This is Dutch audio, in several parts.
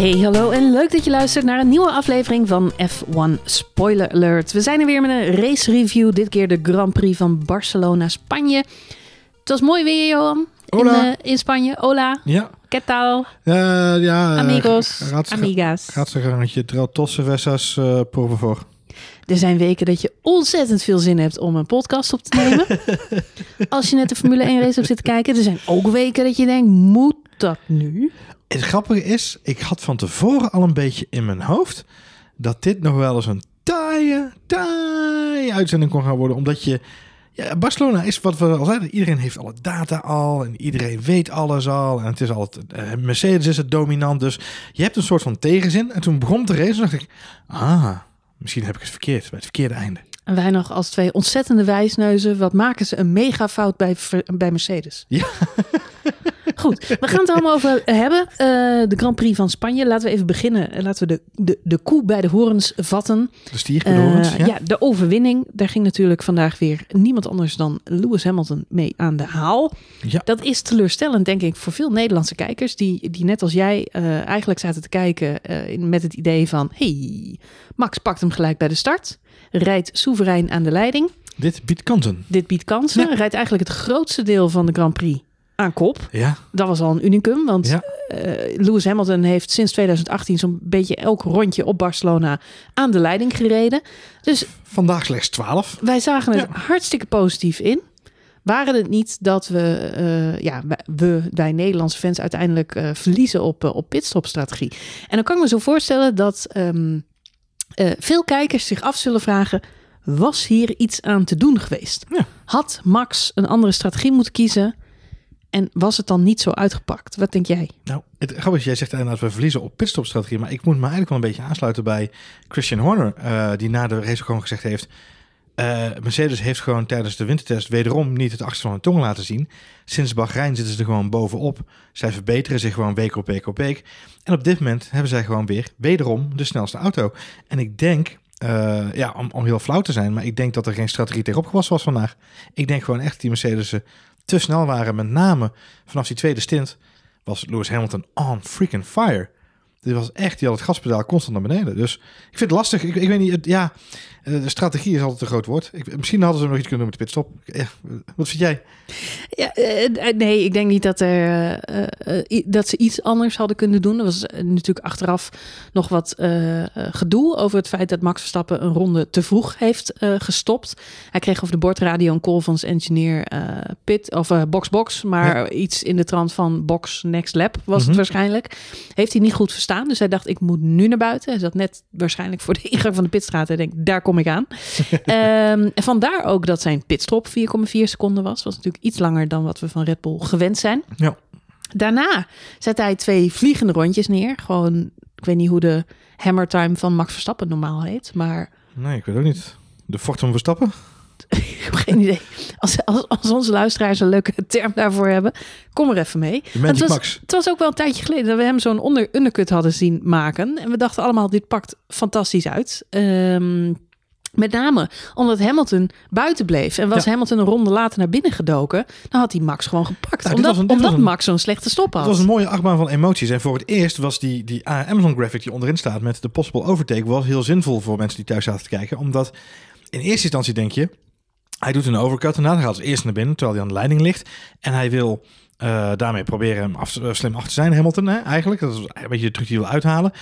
Hey, hallo en leuk dat je luistert naar een nieuwe aflevering van F1 Spoiler Alert. We zijn er weer met een race review, dit keer de Grand Prix van Barcelona, Spanje. Het was mooi weer, Johan, in, eh, in Spanje. Hola, Ja. ¿qué tal? Eh, ja. eh, Amigos, gaat- amigas. Gaat ze gaan met je trail tosse versas uh, por favor. Er zijn weken dat je ontzettend veel zin hebt om een podcast op te nemen. Als je net de Formule 1 race hebt zitten kijken. Er zijn ook weken dat je denkt, moet dat nu? Het grappige is, ik had van tevoren al een beetje in mijn hoofd dat dit nog wel eens een taaie, taaie uitzending kon gaan worden. Omdat je, ja, Barcelona is wat we al zeiden, iedereen heeft alle data al en iedereen weet alles al. En het is altijd, eh, Mercedes is het dominant, dus je hebt een soort van tegenzin. En toen begon de race en dacht ik, ah, misschien heb ik het verkeerd, bij het verkeerde einde. En wij nog als twee ontzettende wijsneuzen. Wat maken ze een mega fout bij, bij Mercedes? Ja. Goed, we gaan het allemaal over hebben. Uh, de Grand Prix van Spanje. Laten we even beginnen. Laten we de, de, de koe bij de horens vatten. De stier bij de horens, Uh, ja. ja, de overwinning. Daar ging natuurlijk vandaag weer niemand anders dan Lewis Hamilton mee aan de haal. Ja. Dat is teleurstellend, denk ik, voor veel Nederlandse kijkers. Die, die net als jij uh, eigenlijk zaten te kijken met het idee van... hey, Max pakt hem gelijk bij de start. Rijdt soeverein aan de leiding. Dit biedt kansen. Dit biedt kansen. Ja. Rijdt eigenlijk het grootste deel van de Grand Prix aan kop. Ja. Dat was al een unicum, want Ja. uh, Lewis Hamilton heeft sinds 2018 zo'n beetje elk rondje op Barcelona aan de leiding gereden. Dus Vandaag slechts 12. wij zagen het Ja. hartstikke positief in. Waren het niet dat we, uh, ja, we, wij Nederlandse fans uiteindelijk uh, verliezen op, op pitstopstrategie. En dan kan ik me zo voorstellen dat um, veel kijkers zich af zullen vragen: was hier iets aan te doen geweest? Ja. Had Max een andere strategie moeten kiezen? En was het dan niet zo uitgepakt? Wat denk jij? Nou, het grappige is, jij zegt inderdaad we verliezen op pitstopstrategie. Maar ik moet me eigenlijk wel een beetje aansluiten bij Christian Horner. Uh, die na de race gewoon gezegd heeft... Uh, Mercedes heeft gewoon tijdens de wintertest wederom niet het achterste van hun tong laten zien. Sinds Bahrein zitten ze er gewoon bovenop. Zij verbeteren zich gewoon week op week op week. En op dit moment hebben zij gewoon weer wederom de snelste auto. En ik denk, uh, ja, om, om heel flauw te zijn, maar ik denk dat er geen strategie tegenop gewassen was vandaag. Ik denk gewoon echt dat die Mercedes te snel waren. Met name vanaf die tweede stint was Lewis Hamilton on freaking fire. Dit was echt, die had het gaspedaal constant naar beneden. Dus ik vind het lastig. Ik, ik weet niet, het, ja, de strategie is altijd een groot woord. Ik, misschien hadden ze nog iets kunnen doen met de pitstop. Ja, wat vind jij? Ja, uh, nee, ik denk niet dat, er, uh, dat ze iets anders hadden kunnen doen. Er was natuurlijk achteraf nog wat gedoe over het feit dat Max Verstappen een ronde te vroeg heeft gestopt. Hij kreeg over de bordradio een call van zijn engineer Pit of Box Box, maar ja. iets in de trant van Box Next Lap was mm -hmm. het waarschijnlijk. Heeft hij niet goed verstaan, dus hij dacht ik moet nu naar buiten. Hij zat net waarschijnlijk voor de ingang van de pitstraat en denkt daar kom ik aan. um, en vandaar ook dat zijn pitstop 4,4 seconden was. Was natuurlijk iets langer dan wat we van Red Bull gewend zijn. Ja. Daarna zette hij twee vliegende rondjes neer. Gewoon, ik weet niet hoe de hammer time van Max Verstappen normaal heet, maar... Nee, ik weet ook niet. De Fortum Verstappen? ik heb geen idee. Als, als, als, onze luisteraars een leuke term daarvoor hebben, kom er even mee. Het was, Max. het was ook wel een tijdje geleden dat we hem zo'n onder, undercut hadden zien maken. En we dachten allemaal, dit pakt fantastisch uit. Um, met name omdat Hamilton buiten bleef. En was ja. Hamilton een ronde later naar binnen gedoken... dan had hij Max gewoon gepakt. Nou, omdat een, omdat een, Max zo'n slechte stop had. Het was een mooie achtbaan van emoties. En voor het eerst was die, die Amazon graphic die onderin staat... met de possible overtake... was heel zinvol voor mensen die thuis zaten te kijken. Omdat in eerste instantie denk je... hij doet een overcut en hij gaat als eerste naar binnen... terwijl hij aan de leiding ligt. En hij wil... Uh, daarmee proberen hem af, uh, slim af te zijn, Hamilton, hè, eigenlijk. Dat is een beetje de truc die hij wil uithalen.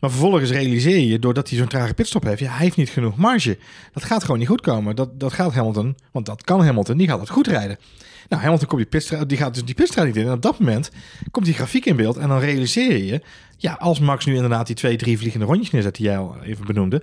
Maar vervolgens realiseer je, doordat hij zo'n trage pitstop heeft, ja, hij heeft niet genoeg marge. Dat gaat gewoon niet goed komen. Dat, dat gaat Hamilton, want dat kan Hamilton, die gaat het goed rijden. Nou, Hamilton komt die, pitstraat, die gaat dus die pitstraat niet in. En op dat moment komt die grafiek in beeld en dan realiseer je, ja, als Max nu inderdaad die twee, drie vliegende rondjes neerzet die jij al even benoemde,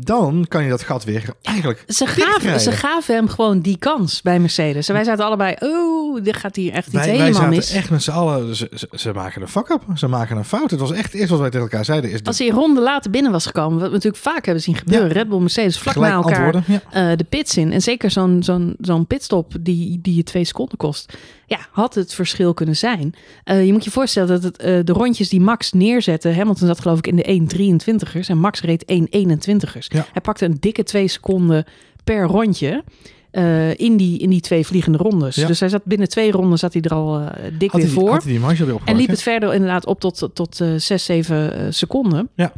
dan kan je dat gat weer eigenlijk. Ze gaven, ze gaven hem gewoon die kans bij Mercedes. En wij zaten allebei, oh, dit gaat hier echt iets wij, helemaal wij zaten mis. echt met z'n allen, ze, ze, ze, maken een fuck up. Ze maken een fout. Het was echt eerst wat wij tegen elkaar zeiden. Is Als hij ronde later binnen was gekomen, wat we natuurlijk vaak hebben zien gebeuren. Ja. Red Bull, Mercedes, vlak Gelijk na elkaar ja. uh, de pits in. En zeker zo'n zo'n zo'n pitstop die, die je twee seconden kost. Ja, had het verschil kunnen zijn. Uh, je moet je voorstellen dat het, uh, de rondjes die Max neerzette... Hamilton zat geloof ik in de 1.23'ers en Max reed 1.21'ers. Ja. Hij pakte een dikke twee seconden per rondje. eh, in, die, in die twee vliegende rondes. Ja. Dus hij zat binnen twee ronden zat hij er al eh, dik Had weer die- voor. had hij die marge weer opgepakt? En liep het verder inderdaad op tot, tot eh 6, 7 eh, seconden. Ja.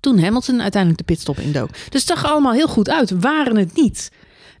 Toen Hamilton uiteindelijk de pitstop indook. Dus het zag allemaal heel goed uit. Waren het niet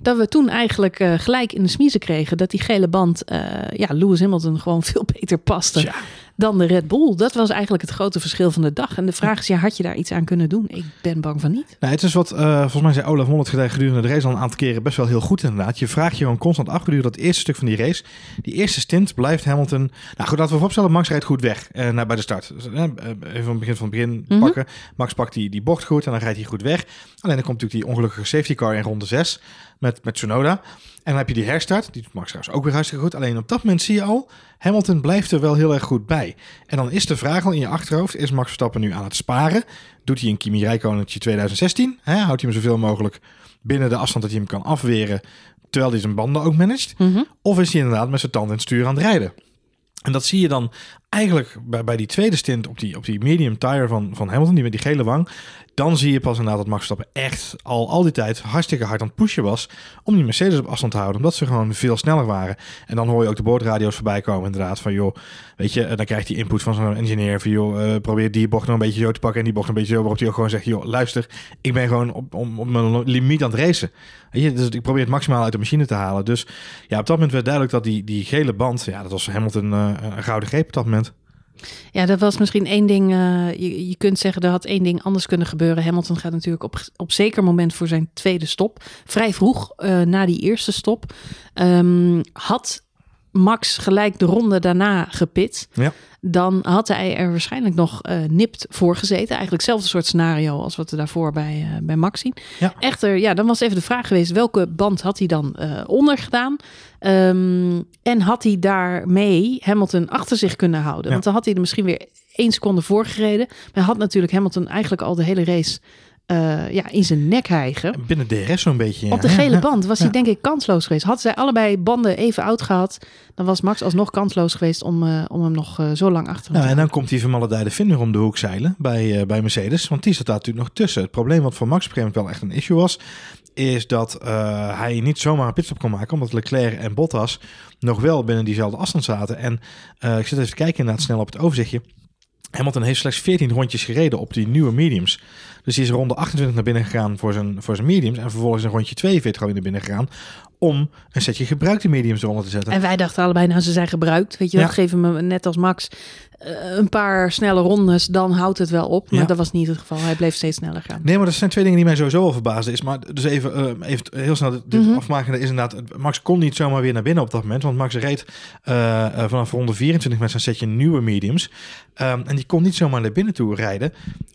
dat we toen eigenlijk eh, gelijk in de smiezen kregen... dat die gele band eh, ja, Lewis Hamilton gewoon veel beter paste dan de Red Bull. Dat was eigenlijk het grote verschil van de dag. En de vraag is, ja, had je daar iets aan kunnen doen? Ik ben bang van niet. Nou, het is wat, eh, volgens mij zei Olaf Mol het gedurende de race al een aantal keren best wel heel goed inderdaad. Je vraagt je gewoon constant af gedurende dat eerste stuk van die race. Die eerste stint blijft Hamilton... Nou goed, laten we vooropstellen, Max rijdt goed weg naar, bij de start. Dus, even van het begin van het begin Mhm. pakken. Max pakt die, die bocht goed en dan rijdt hij goed weg. Alleen dan komt natuurlijk die ongelukkige safety car in ronde 6 met, met Tsunoda. En dan heb je die herstart, die doet Max trouwens ook weer hartstikke goed. Alleen op dat moment zie je al, Hamilton blijft er wel heel erg goed bij. En dan is de vraag al in je achterhoofd, is Max Verstappen nu aan het sparen? Doet hij een Kimi Räikkönen'tje 2016? Hè? Houdt hij hem zoveel mogelijk binnen de afstand dat hij hem kan afweren, terwijl hij zijn banden ook managt? Mhm. Of is hij inderdaad met zijn tand het stuur aan het rijden? En dat zie je dan eigenlijk bij, bij die tweede stint op die, op die medium tire van, van Hamilton, die met die gele wang. Dan zie je pas inderdaad dat Max Verstappen echt al, al die tijd hartstikke hard aan het pushen was om die Mercedes op afstand te houden. Omdat ze gewoon veel sneller waren. En dan hoor je ook de boordradio's voorbij komen inderdaad van joh, weet je, dan krijgt hij input van zo'n engineer van joh, eh, probeer die bocht nog een beetje zo te pakken en die bocht een beetje zo. Waarop hij ook gewoon zegt, joh, luister, ik ben gewoon op, op, op mijn limiet aan het racen. Je, dus ik probeer het maximaal uit de machine te halen. Dus ja, op dat moment werd duidelijk dat die, die gele band, ja, dat was Hamilton eh, een gouden greep op dat moment. Ja, dat was misschien één ding. eh, je, je kunt zeggen, er had één ding anders kunnen gebeuren. Hamilton gaat natuurlijk op, op zeker moment voor zijn tweede stop. Vrij vroeg eh, na die eerste stop. ehm, had Max gelijk de ronde daarna gepit. Ja. Dan had hij er waarschijnlijk nog eh, nipt voor gezeten. Eigenlijk hetzelfde soort scenario als wat we daarvoor bij, eh, bij Max zien. Ja. Echter, ja, dan was even de vraag geweest: welke band had hij dan eh, onder gedaan? Ehm, en had hij daarmee Hamilton achter zich kunnen houden? Ja. Want dan had hij er misschien weer één seconde voor gereden. Maar hij had natuurlijk Hamilton eigenlijk al de hele race eh, ja, in zijn nek hijgen. Binnen DRS zo'n beetje. ja. Op de gele band was Ja. hij denk ik kansloos geweest. Had zij allebei banden even oud gehad, dan was Max alsnog kansloos geweest om, eh, om hem nog eh, zo lang achter hem Nou, te en dan houden. komt die vermaledijde vinder om de hoek zeilen bij, bij Mercedes. Want die zat daar natuurlijk nog tussen. Het probleem wat voor Max op een gegeven moment wel echt een issue was... is dat hij niet zomaar een pitstop kon maken... omdat Leclerc en Bottas nog wel binnen diezelfde afstand zaten. En ik zit even te kijken inderdaad snel op het overzichtje. Hamilton heeft slechts 14 rondjes gereden op die nieuwe mediums. Dus die is ronde 28 naar binnen gegaan voor zijn, voor zijn mediums. En vervolgens een rondje 42 alweer naar binnen gegaan. Om een setje gebruikte mediums eronder te zetten. En wij dachten allebei, nou ze zijn gebruikt. Weet je, wel, Ja. geef hem net als Max eh, een paar snelle rondes, dan houdt het wel op. Maar Ja. dat was niet het geval. Hij bleef steeds sneller gaan. Nee, maar dat zijn twee dingen die mij sowieso al verbaasden. Is maar dus even, eh, even heel snel dit Mhm. afmaken. Is inderdaad, Max kon niet zomaar weer naar binnen op dat moment. Want Max reed eh, vanaf ronde 24 met zijn setje nieuwe mediums. Ehm, en die kon niet zomaar naar binnen toe rijden.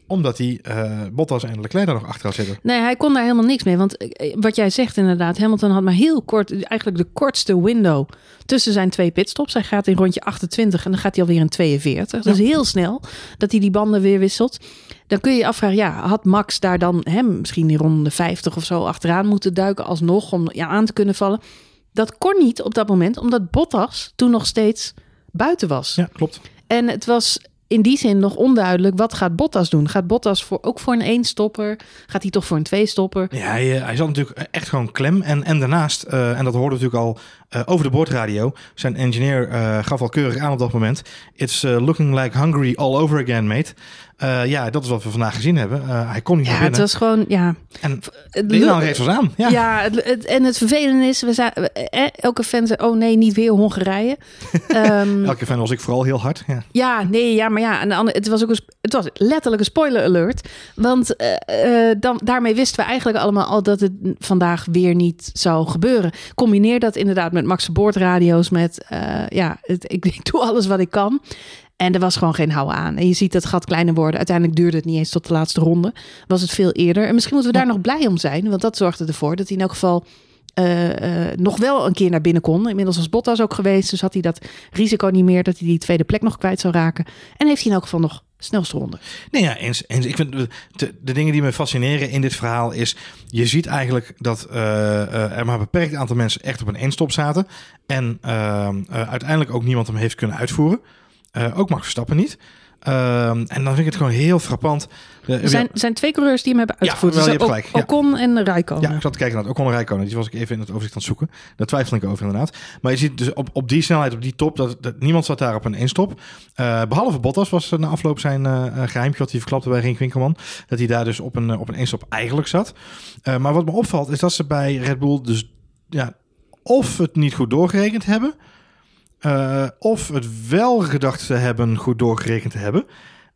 Omdat hij eh Bottas en Leclerc daar nog achter had zitten. Nee, hij kon daar helemaal niks mee. Want wat jij zegt inderdaad, Hamilton had maar heel kort, eigenlijk de kortste window tussen zijn twee pitstops. Hij gaat in rondje 28 en dan gaat hij alweer in 42. Dat is heel snel dat hij die banden weer wisselt. Dan kun je je afvragen, ja, had Max daar dan hem misschien in ronde 50 of zo achteraan moeten duiken alsnog om ja, aan te kunnen vallen? Dat kon niet op dat moment, omdat Bottas toen nog steeds buiten was. Ja, klopt. En het was in die zin nog onduidelijk, wat gaat Bottas doen? Gaat Bottas voor, ook voor een één-stopper? Gaat hij toch voor een twee-stopper? Ja, hij, eh, hij zat natuurlijk echt gewoon klem. En, en daarnaast, eh, en dat hoorden we natuurlijk al eh, over de boordradio. Zijn engineer eh, gaf al keurig aan op dat moment. It's eh, looking like Hungary all over again, mate. Ja, dat is wat we vandaag gezien hebben. Hij kon niet Ja, naar het was gewoon, ja. En Het de aan. Ja. Ja, het, het- en het vervelende is, we zaten, eh, elke fan zei, oh nee, niet weer Hongarije. Ehm, Elke fan was ik vooral heel hard. Ja. Ja, nee, ja, maar ja, de andere, het was ook een, het was letterlijk een spoiler alert, want dan, daarmee wisten we eigenlijk allemaal al dat het vandaag weer niet zou gebeuren. Combineer dat inderdaad met Max boordradio's, met eh, ja, het, ik, ik doe alles wat ik kan. En er was gewoon geen houden aan. En je ziet dat gat kleiner worden. Uiteindelijk duurde het niet eens tot de laatste ronde. Was het veel eerder. En misschien moeten we daar nog blij om zijn. Want dat zorgde ervoor dat hij in elk geval eh, eh, nog wel een keer naar binnen kon. Inmiddels was Bottas ook geweest. Dus had hij dat risico niet meer dat hij die tweede plek nog kwijt zou raken. En heeft hij in elk geval nog snelste ronde. Nee, ja, eens, eens. Ik vind de, dingen die me fascineren in dit verhaal is... je ziet eigenlijk dat eh, eh, er maar een beperkt aantal mensen echt op een eenstop zaten. En ehm, eh, uiteindelijk ook niemand hem heeft kunnen uitvoeren. Ook Max Verstappen niet. Ehm, en dan vind ik het gewoon heel frappant. Er zijn, zijn twee coureurs die hem hebben uitgevoerd. wel, je dus hebt gelijk, ja. Ocon en Rijkonen. Ja, ik zat te kijken naar het Ocon en Rijkonen. Die was ik even in het overzicht aan het zoeken. Daar twijfel ik over inderdaad. Maar je ziet dus op, op die snelheid, op die top, dat, dat niemand zat daar op een eenstop. Eh behalve Bottas was na afloop zijn eh eh, geheimje wat hij verklapte bij Rink Winkelman. Dat hij daar dus op een, op een eenstop eigenlijk zat. Maar wat me opvalt is dat ze bij Red Bull dus ja, of het niet goed doorgerekend hebben... eh, of het wel gedacht te hebben goed doorgerekend te hebben...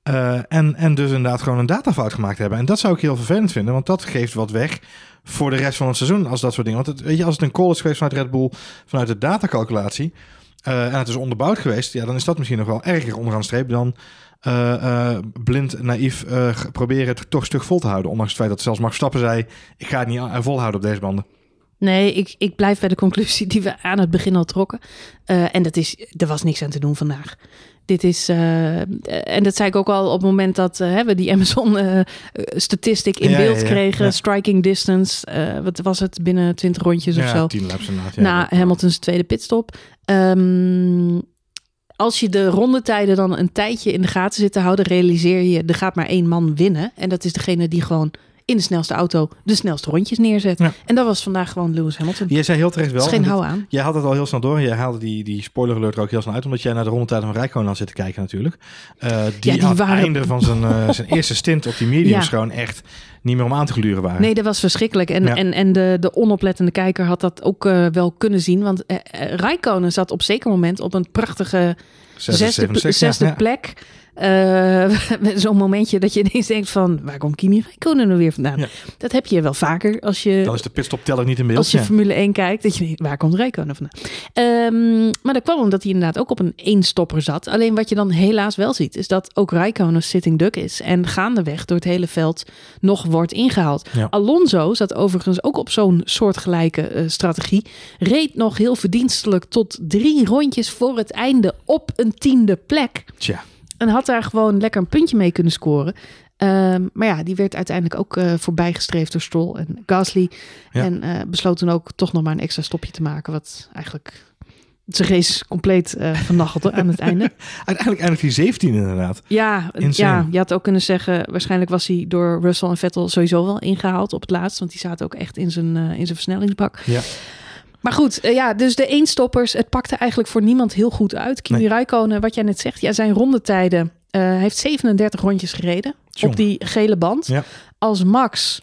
Uh, en, en dus inderdaad gewoon een datafout gemaakt hebben. En dat zou ik heel vervelend vinden, want dat geeft wat weg voor de rest van het seizoen als dat soort dingen. Want het, weet je, als het een call is geweest vanuit Red Bull, vanuit de datacalculatie, uh, en het is onderbouwd geweest, ja, dan is dat misschien nog wel erger onderaan de streep dan blind, naïef proberen het toch stug vol te houden. Ondanks het feit dat zelfs Max Stappen zei, ik ga het niet volhouden op deze banden. Nee, ik, ik blijf bij de conclusie die we aan het begin al trokken. en dat is, er was niks aan te doen vandaag. Dit is, uh, en dat zei ik ook al op het moment dat uh, we die Amazon statistic in ja, beeld ja, ja, kregen. Striking distance, wat was het, binnen 20 rondjes of zo. Tien laps inderdaad. Na Hamilton's tweede pitstop. Um, als je de rondetijden dan een tijdje in de gaten zit te houden, realiseer je, er gaat maar één man winnen. En dat is degene die gewoon in de snelste auto de snelste rondjes neerzet. Ja. En dat was vandaag gewoon Lewis Hamilton. Jij zei heel terecht wel. geen hou aan. Jij had het al heel snel door. Jij haalde die, die spoiler alert er ook heel snel uit. Omdat jij naar de rondetijden van Rijkoon aan zit te kijken natuurlijk. Uh, die, ja, die aan waren... het einde van zijn, uh, zijn eerste stint op die mediums ja. gewoon echt niet meer om aan te gluren waren. Nee, dat was verschrikkelijk. En, ja. en, en de, de onoplettende kijker had dat ook uh, wel kunnen zien. Want uh, Rijkonen zat op zeker moment op een prachtige zesde, zesde, zesde plek. Uh, Zo'n momentje dat je ineens denkt van... waar komt Kimi Räikkönen er weer vandaan? Ja. Dat heb je wel vaker als je... Dan is de pitstop-teller niet in beeld. Als je ja. Formule 1 kijkt, dat je denkt, waar komt Räikkönen vandaan? Um, maar dat kwam omdat hij inderdaad ook op een eenstopper zat. Alleen wat je dan helaas wel ziet... is dat ook Räikkönen sitting duck is... en gaandeweg door het hele veld nog wordt ingehaald. Ja. Alonso zat overigens ook op zo'n soortgelijke uh, strategie. Reed nog heel verdienstelijk tot drie rondjes voor het einde... op een tiende plek. Tja. En had daar gewoon lekker een puntje mee kunnen scoren. Um, maar ja, die werd uiteindelijk ook uh, voorbijgestreefd door Stroll en Gasly. Ja. En uh, besloot toen ook toch nog maar een extra stopje te maken. Wat eigenlijk zijn race compleet uh, vernachelde aan het einde. Uiteindelijk eindigt hij 17 inderdaad. Ja, ja, je had ook kunnen zeggen... waarschijnlijk was hij door Russell en Vettel sowieso wel ingehaald op het laatst. Want die zaten ook echt in zijn, in zijn versnellingsbak. Ja. Maar goed, uh, ja, dus de eenstoppers, het pakte eigenlijk voor niemand heel goed uit. Kimi nee. Räikkönen, wat jij net zegt, ja, zijn rondetijden, heeft 37 rondjes gereden op die gele band. Ja. Als Max,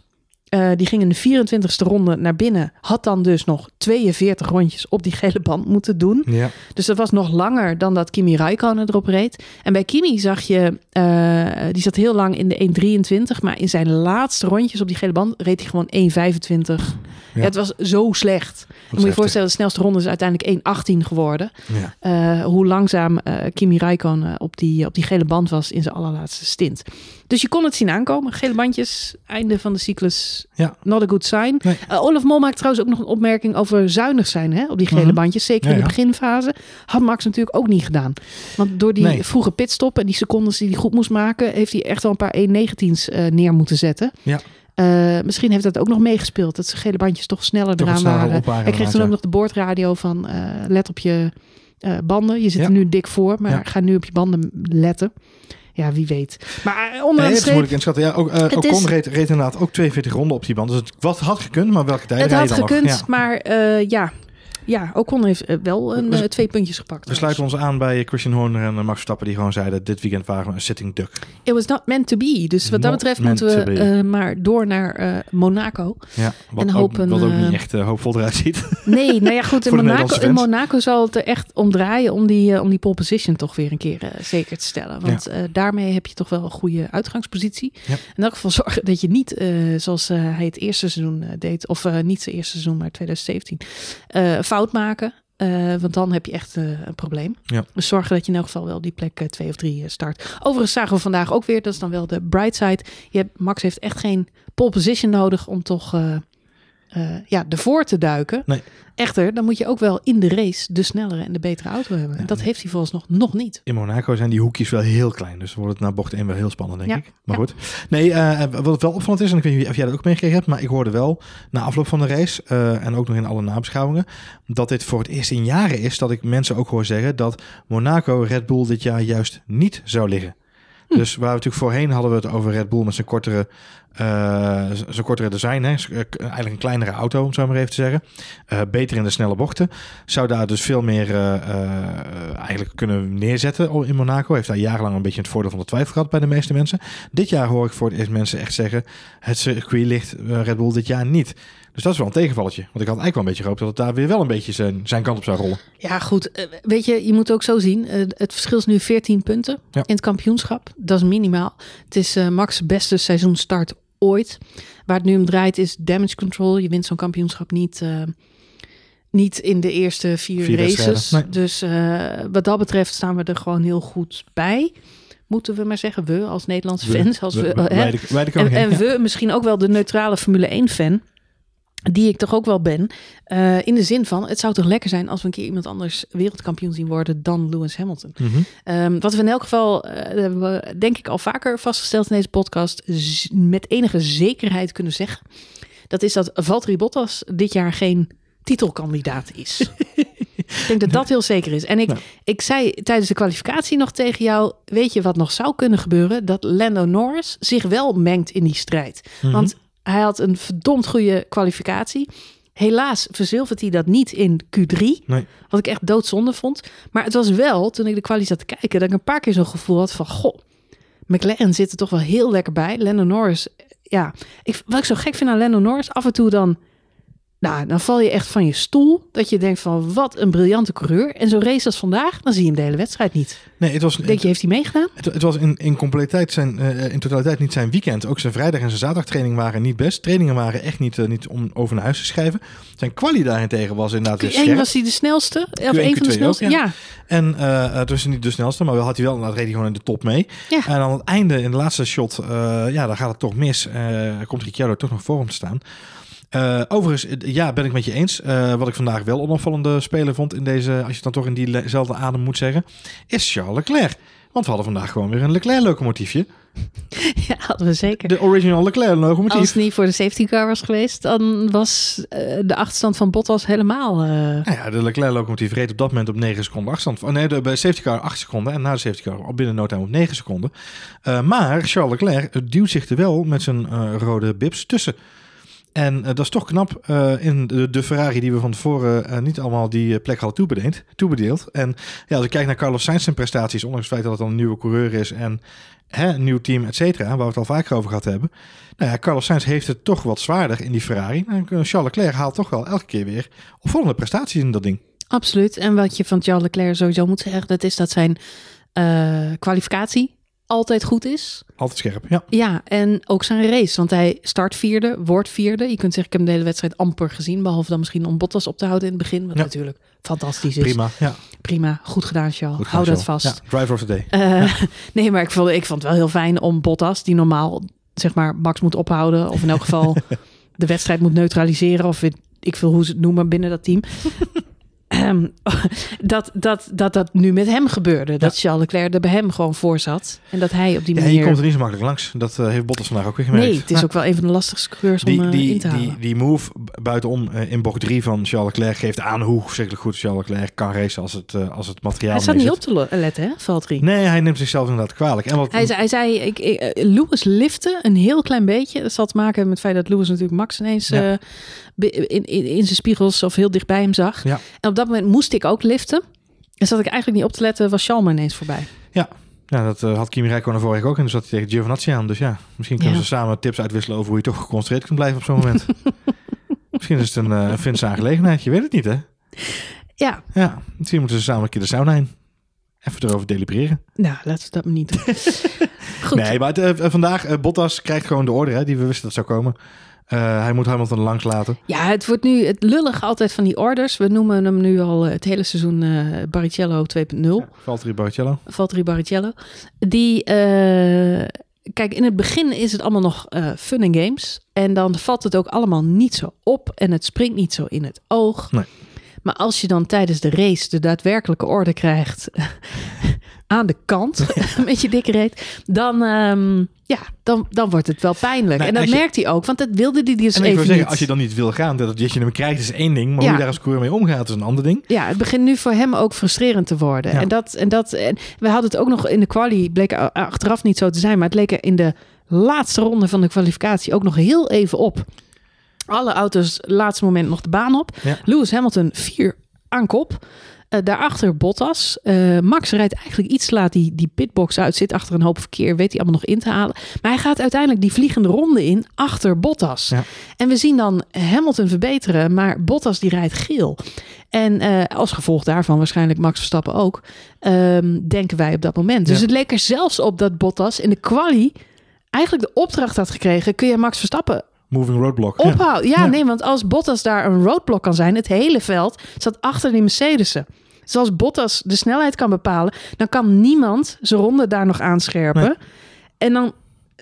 uh, die ging in de 24ste ronde naar binnen, had dan dus nog 42 rondjes op die gele band moeten doen. Ja. Dus dat was nog langer dan dat Kimi Räikkönen erop reed. En bij Kimi zag je, uh, die zat heel lang in de 1.23, maar in zijn laatste rondjes op die gele band reed hij gewoon 1.25. Ja. Ja, het was zo slecht. Dan moet je je voorstellen, de snelste ronde is uiteindelijk 1.18 geworden. Ja. Uh, hoe langzaam Kimi Räikkönen op die, op die gele band was in zijn allerlaatste stint. Dus je kon het zien aankomen. Gele bandjes, einde van de cyclus. Ja. Not a good sign. Nee. Uh, Olaf Mol maakt trouwens ook nog een opmerking over zuinig zijn hè, op die gele Mhm. bandjes. Zeker in de beginfase. Had Max natuurlijk ook niet gedaan. Want door die Nee. vroege pitstop en die secondes die hij goed moest maken... heeft hij echt wel een paar 1.19's uh, neer moeten zetten. Ja. Uh, misschien heeft dat ook nog meegespeeld. Dat zijn gele bandjes toch sneller Toch eraan waren. op Hij kreeg toen ook nog de boordradio van uh, let op je uh, banden. Je zit Ja. er nu dik voor, maar Ja. ga nu op je banden letten. Ja, wie weet. Maar Nee, onder het de is moeilijk inschatten. Ja, ook, uh, Het Ocon is- reed, reed inderdaad ook 42 ronden op die band. Dus het wat had gekund, maar welke tijd het had je dan gekund, nog? Ja. maar uh, ja. Ja, Ocon heeft uh, wel een, We- uh, twee puntjes gepakt. We sluiten ons aan bij Christian Horner en uh, Max Verstappen die gewoon zeiden dit weekend waren we een sitting duck. It was not meant to be. Dus wat dat betreft moeten we uh, maar door naar uh, Monaco. Ja, wat, En ook, hopen, wat ook niet echt hoopvol eruit ziet. Nee, nou ja, goed. In Monaco, in. Monaco zal het er echt om draaien om die, om die pole position toch weer een keer zeker te stellen. Want daarmee heb je toch wel een goede uitgangspositie. Ja. In elk geval zorgen dat je niet, zoals hij het eerste seizoen deed, of niet zijn eerste seizoen, maar 2017, uh, fout maken. Uh, want dan heb je echt uh, een probleem. Ja. Dus zorgen dat je in elk geval wel die plek 2 of 3 start. Overigens zagen we vandaag ook weer, dat is dan wel de bright side. Je hebt, Max heeft echt geen pole position nodig om toch uh, ja, ervoor te duiken. Nee. Echter, dan moet je ook wel in de race de snellere en de betere auto hebben. Ja, en dat nee. heeft hij volgens nog, nog niet. In Monaco zijn die hoekjes wel heel klein. Dus wordt het naar bocht 1 wel heel spannend, denk Ja, ik. Maar ja. goed. Nee, uh, wat wel opvallend is, en ik weet niet of jij dat ook meegekregen hebt, maar ik hoorde wel na afloop van de race, uh, en ook nog in alle nabeschouwingen, dat dit voor het eerst in jaren is dat ik mensen ook hoor zeggen dat Monaco Red Bull dit jaar juist niet zou liggen. Dus waar we natuurlijk voorheen hadden we het over Red Bull met zijn kortere, uh, zijn kortere design. Hè? Eigenlijk een kleinere auto, om zo maar even te zeggen. Uh, beter in de snelle bochten. Zou daar dus veel meer uh, eigenlijk kunnen neerzetten in Monaco. Heeft daar jarenlang een beetje het voordeel van de twijfel gehad bij de meeste mensen. Dit jaar hoor ik voor het eerst mensen echt zeggen... het circuit ligt Red Bull dit jaar niet. Dus dat is wel een tegenvalletje. Want ik had eigenlijk wel een beetje gehoopt dat het daar weer wel een beetje zijn, zijn kant op zou rollen. Ja, goed. Weet je, je moet ook zo zien. Het verschil is nu 14 punten ja. in het kampioenschap. Dat is minimaal. Het is Max' beste seizoenstart ooit. Waar het nu om draait is damage control. Je wint zo'n kampioenschap niet, uh, niet in de eerste vier, races. Dus uh, wat dat betreft staan we er gewoon heel goed bij. Moeten we maar zeggen, we als Nederlandse fans. Als we, we, wij de, wij de en, en ja. we misschien ook wel de neutrale Formule 1 fan die ik toch ook wel ben. Uh, in de zin van, het zou toch lekker zijn als we een keer iemand anders wereldkampioen zien worden dan Lewis Hamilton. Mm -hmm. um, wat we in elk geval, uh, hebben we denk ik al vaker vastgesteld in deze podcast, met enige zekerheid kunnen zeggen. Dat is dat Valtteri Bottas dit jaar geen titelkandidaat is. ik denk dat dat heel zeker is. En ik, ik zei tijdens de kwalificatie nog tegen jou: Weet je wat nog zou kunnen gebeuren? Dat Lando Norris zich wel mengt in die strijd. Mm -hmm. Want hij had een verdomd goede kwalificatie. Helaas verzilvert hij dat niet in Q3. Nee. Wat ik echt doodzonde vond. Maar het was wel, toen ik de kwaliteit zat te kijken, dat ik een paar keer zo'n gevoel had van... Goh, McLaren zit er toch wel heel lekker bij. Lando Norris, ja. Ik, wat ik zo gek vind aan Lando Norris, af en toe dan... Nou, dan val je echt van je stoel. Dat je denkt van, wat een briljante coureur. En zo'n race als vandaag, dan zie je hem de hele wedstrijd niet. Nee, het was, Denk je, heeft hij meegedaan? Het, het, was in, in, compleetheid zijn, uh, in totaliteit niet zijn weekend. Ook zijn vrijdag en zijn zaterdagtraining waren niet best. Trainingen waren echt niet, uh, niet om over naar huis te schrijven. Zijn kwalie daarentegen was inderdaad Q1 scherp. was hij de snelste? Of een van de snelste? Ook, ja. ja. En uh, niet de snelste, maar wel had hij wel, reed hij gewoon in de top mee. Ja. En aan het einde, in de laatste shot, ja, dan gaat het toch mis. komt Ricciardo toch nog voor hem te staan. Uh, overigens, ja, ben ik met je eens. Uh, wat ik vandaag wel onopvallende speler vond in deze, als je het dan toch in diezelfde adem moet zeggen, is Charles Leclerc. Want we hadden vandaag gewoon weer een Leclerc-locomotiefje. Ja, hadden we zeker. De original Leclerc-locomotief. Als het niet voor de safety car was geweest, dan was uh, de achterstand van Bottas helemaal... Nou ja, de Leclerc-locomotief reed op dat moment op 9 seconden achterstand. Oh nee, de, bij safety car 8 seconden en na de safety car op binnen no time op 9 seconden. maar Charles Leclerc duwt zich er wel met zijn rode bibs tussen. En uh, dat is toch knap uh, in de, de, Ferrari die we van tevoren uh, niet allemaal die plek hadden toebedeeld. toebedeeld. En ja, als ik kijk naar Carlos Sainz zijn prestaties, ondanks het feit dat het een nieuwe coureur is en hè, een nieuw team, et cetera, waar we het al vaker over gehad hebben. Nou ja, Carlos Sainz heeft het toch wat zwaarder in die Ferrari. En Charles Leclerc haalt toch wel elke keer weer opvallende prestaties in dat ding. Absoluut. En wat je van Charles Leclerc sowieso moet zeggen, dat is dat zijn kwalificatie altijd goed is. Altijd scherp, ja. Ja, en ook zijn race. Want hij start vierde, wordt vierde. Je kunt zeggen, ik heb de hele wedstrijd amper gezien. Behalve dan misschien om Bottas op te houden in het begin. Wat ja. natuurlijk fantastisch is. Prima, ja. Prima, goed gedaan, Charles. Hou dat vast. Ja, driver of the day. Uh, ja. Nee, maar ik vond, ik vond het wel heel fijn om Bottas, die normaal zeg maar Max moet ophouden. Of in elk geval de wedstrijd moet neutraliseren. Of ik wil hoe ze het noemen binnen dat team. Um, dat, dat, dat dat nu met hem gebeurde. Dat Charles Leclerc er bij hem gewoon voor zat. En dat hij op die manier... Ja, je komt er niet zo makkelijk langs. Dat uh, heeft Bottas vandaag ook weer gemerkt. Nee, het is ook wel een van de lastigste coureurs om uh, die, in te halen. Die, die move buitenom uh, in bocht 3 van Charles Leclerc geeft aan hoe verschrikkelijk goed Charles Leclerc kan racen als het, als het materiaal Hij staat niet op te letten, hè, Valtteri? Nee, hij neemt zichzelf inderdaad kwalijk. En wat... Hij, zei, hij zei, ik, ik, Lewis lifte een heel klein beetje. Dat zal te maken met het feit dat Lewis natuurlijk Max ineens... Ja in, in, in zijn spiegels of heel dicht bij hem zag. Ja. En op dat moment moest ik ook liften. En zat ik eigenlijk niet op te letten, was Shalman ineens voorbij. Ja, ja dat uh, had Kimi Räikkönen vorige ook. En dus zat hij tegen Giovinazzi aan. Dus ja, misschien kunnen ja. ze samen tips uitwisselen over hoe je toch geconcentreerd kunt blijven op zo'n moment. misschien is het een uh, Finse aangelegenheid. Je weet het niet, hè? Ja. Ja, misschien moeten ze samen een keer de sauna in. Even erover delibereren. Nou, laten we dat maar niet doen. Goed. Nee, maar uh, vandaag, Bottas krijgt gewoon de order hè, die we wisten dat zou komen. Uh, hij moet Hamilton langs laten. Ja, het wordt nu het lullig altijd van die orders. We noemen hem nu al het hele seizoen uh, Barrichello 2.0. Ja, Valtteri Barrichello. Valtteri Barrichello. Die, uh, kijk, in het begin is het allemaal nog fun en games. En dan valt het ook allemaal niet zo op. En het springt niet zo in het oog. Nee. Maar als je dan tijdens de race de daadwerkelijke orde krijgt... aan de kant met je dikke reet, dan, ehm, ja, dan, dan wordt het wel pijnlijk. Nou, en dat je- merkt hij ook, want dat wilde hij dus En ik even wil zeggen, niet. als je dan niet wil gaan, dat dat je hem krijgt is één ding. Maar hoe je daar als coureur mee omgaat is een ander ding. Ja, het begint nu voor hem ook frustrerend te worden. Ja. En dat en dat en we hadden het ook nog in de quali bleek achteraf niet zo te zijn, maar het leek er in de laatste ronde van de kwalificatie ook nog heel even op. Alle auto's laatste moment nog de baan op. Ja. Lewis Hamilton vier aan kop. Eh, daarachter Bottas. Eh, Max rijdt eigenlijk iets te laat die, die pitbox uit. Zit achter een hoop verkeer. Weet hij allemaal nog in te halen. Maar hij gaat uiteindelijk die vliegende ronde in achter Bottas. Ja. En we zien dan Hamilton verbeteren. Maar Bottas die rijdt geel. En eh, als gevolg daarvan waarschijnlijk Max Verstappen ook. ehm, denken wij op dat moment. Dus Ja. het leek er zelfs op dat Bottas in de quali... eigenlijk de opdracht had gekregen... kun je Max Verstappen Moving roadblock. Ophouden. Ja, Ja. nee, want als Bottas daar een roadblock kan zijn, het hele veld zat achter die Mercedes'en. Dus als Bottas de snelheid kan bepalen, dan kan niemand zijn ronde daar nog aanscherpen. Nee. En dan,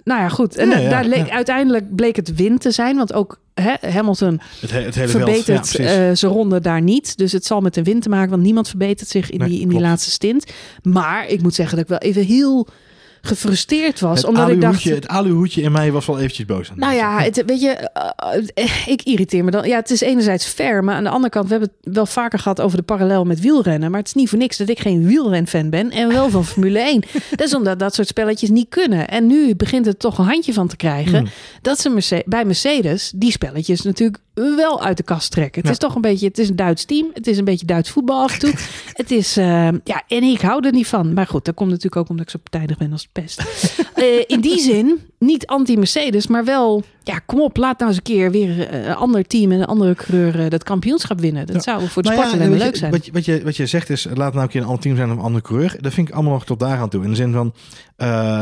nou ja, goed. En Ja, da- ja, daar leek, ja. uiteindelijk bleek het wind te zijn, want ook hè, Hamilton Het, he- het hele verbetert eh, zijn ronde daar niet. Dus het zal met de wind te maken, want niemand verbetert zich in, Nee, die, in die laatste stint. Maar ik moet zeggen dat ik wel even heel gefrustreerd was, het, omdat ik dacht... het aluhoedje in mij was wel eventjes boos. aan Nou ja, het, weet je, eh, eh, ik irriteer me dan. Ja, het is enerzijds fair, maar aan de andere kant, we hebben het wel vaker gehad over de parallel met wielrennen. Maar het is niet voor niks dat ik geen wielrenfan ben en wel van Formule 1. Dat is omdat dat soort spelletjes niet kunnen. En nu begint het toch een handje van te krijgen Hmm. dat ze bij Mercedes die spelletjes natuurlijk wel uit de kast trekken. Het Ja. is toch een beetje, het is een Duits team, het is een beetje Duits voetbal af en toe. het is, eh, ja, en ik hou er niet van. Maar goed, dat komt natuurlijk ook omdat ik zo partijdig ben als pest. Eh, in die zin, niet anti-Mercedes, maar wel, ja, kom op, laat nou eens een keer weer eh, een ander team en een andere coureur eh, dat kampioenschap winnen. Dat Ja. zou voor de Nou ja, sport alleen maar weet leuk zijn. Wat je, wat, je, wat je zegt is, laat nou een keer een ander team zijn of een andere coureur. Dat vind ik allemaal nog tot daar aan toe. In de zin van,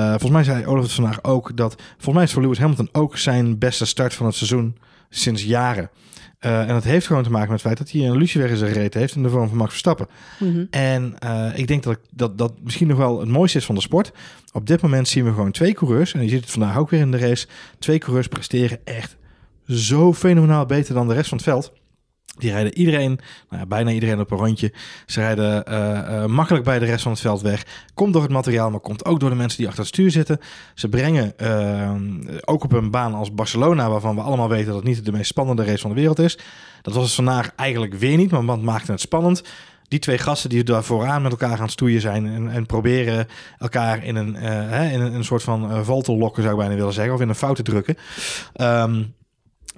volgens mij zei Olaf het vandaag ook, dat volgens mij is voor Lewis Hamilton ook zijn beste start van het seizoen sinds jaren. Eh, en dat heeft gewoon te maken met het feit dat hij een Lucifer in zijn reet heeft in de vorm van Max Verstappen. Mhm. En eh, ik denk dat, ik- dat dat misschien nog wel het mooiste is van de sport. Op dit moment zien we gewoon twee coureurs, en je ziet het vandaag ook weer in de race, twee coureurs presteren echt zo fenomenaal beter dan de rest van het veld. Die rijden iedereen, nou ja, bijna iedereen op een rondje. Ze rijden eh, eh, makkelijk bij de rest van het veld weg. Komt door het materiaal, maar komt ook door de mensen die achter het stuur zitten. Ze brengen eh, ook op een baan als Barcelona, waarvan we allemaal weten dat het niet de meest spannende race van de wereld is. Dat was het vandaag eigenlijk weer niet, maar wat maakte het spannend? Die twee gasten die daar vooraan met elkaar aan het stoeien zijn en, en proberen elkaar in een, hè, in een, soort van val te lokken, zou ik bijna willen zeggen, of in een fout te drukken. Ehm,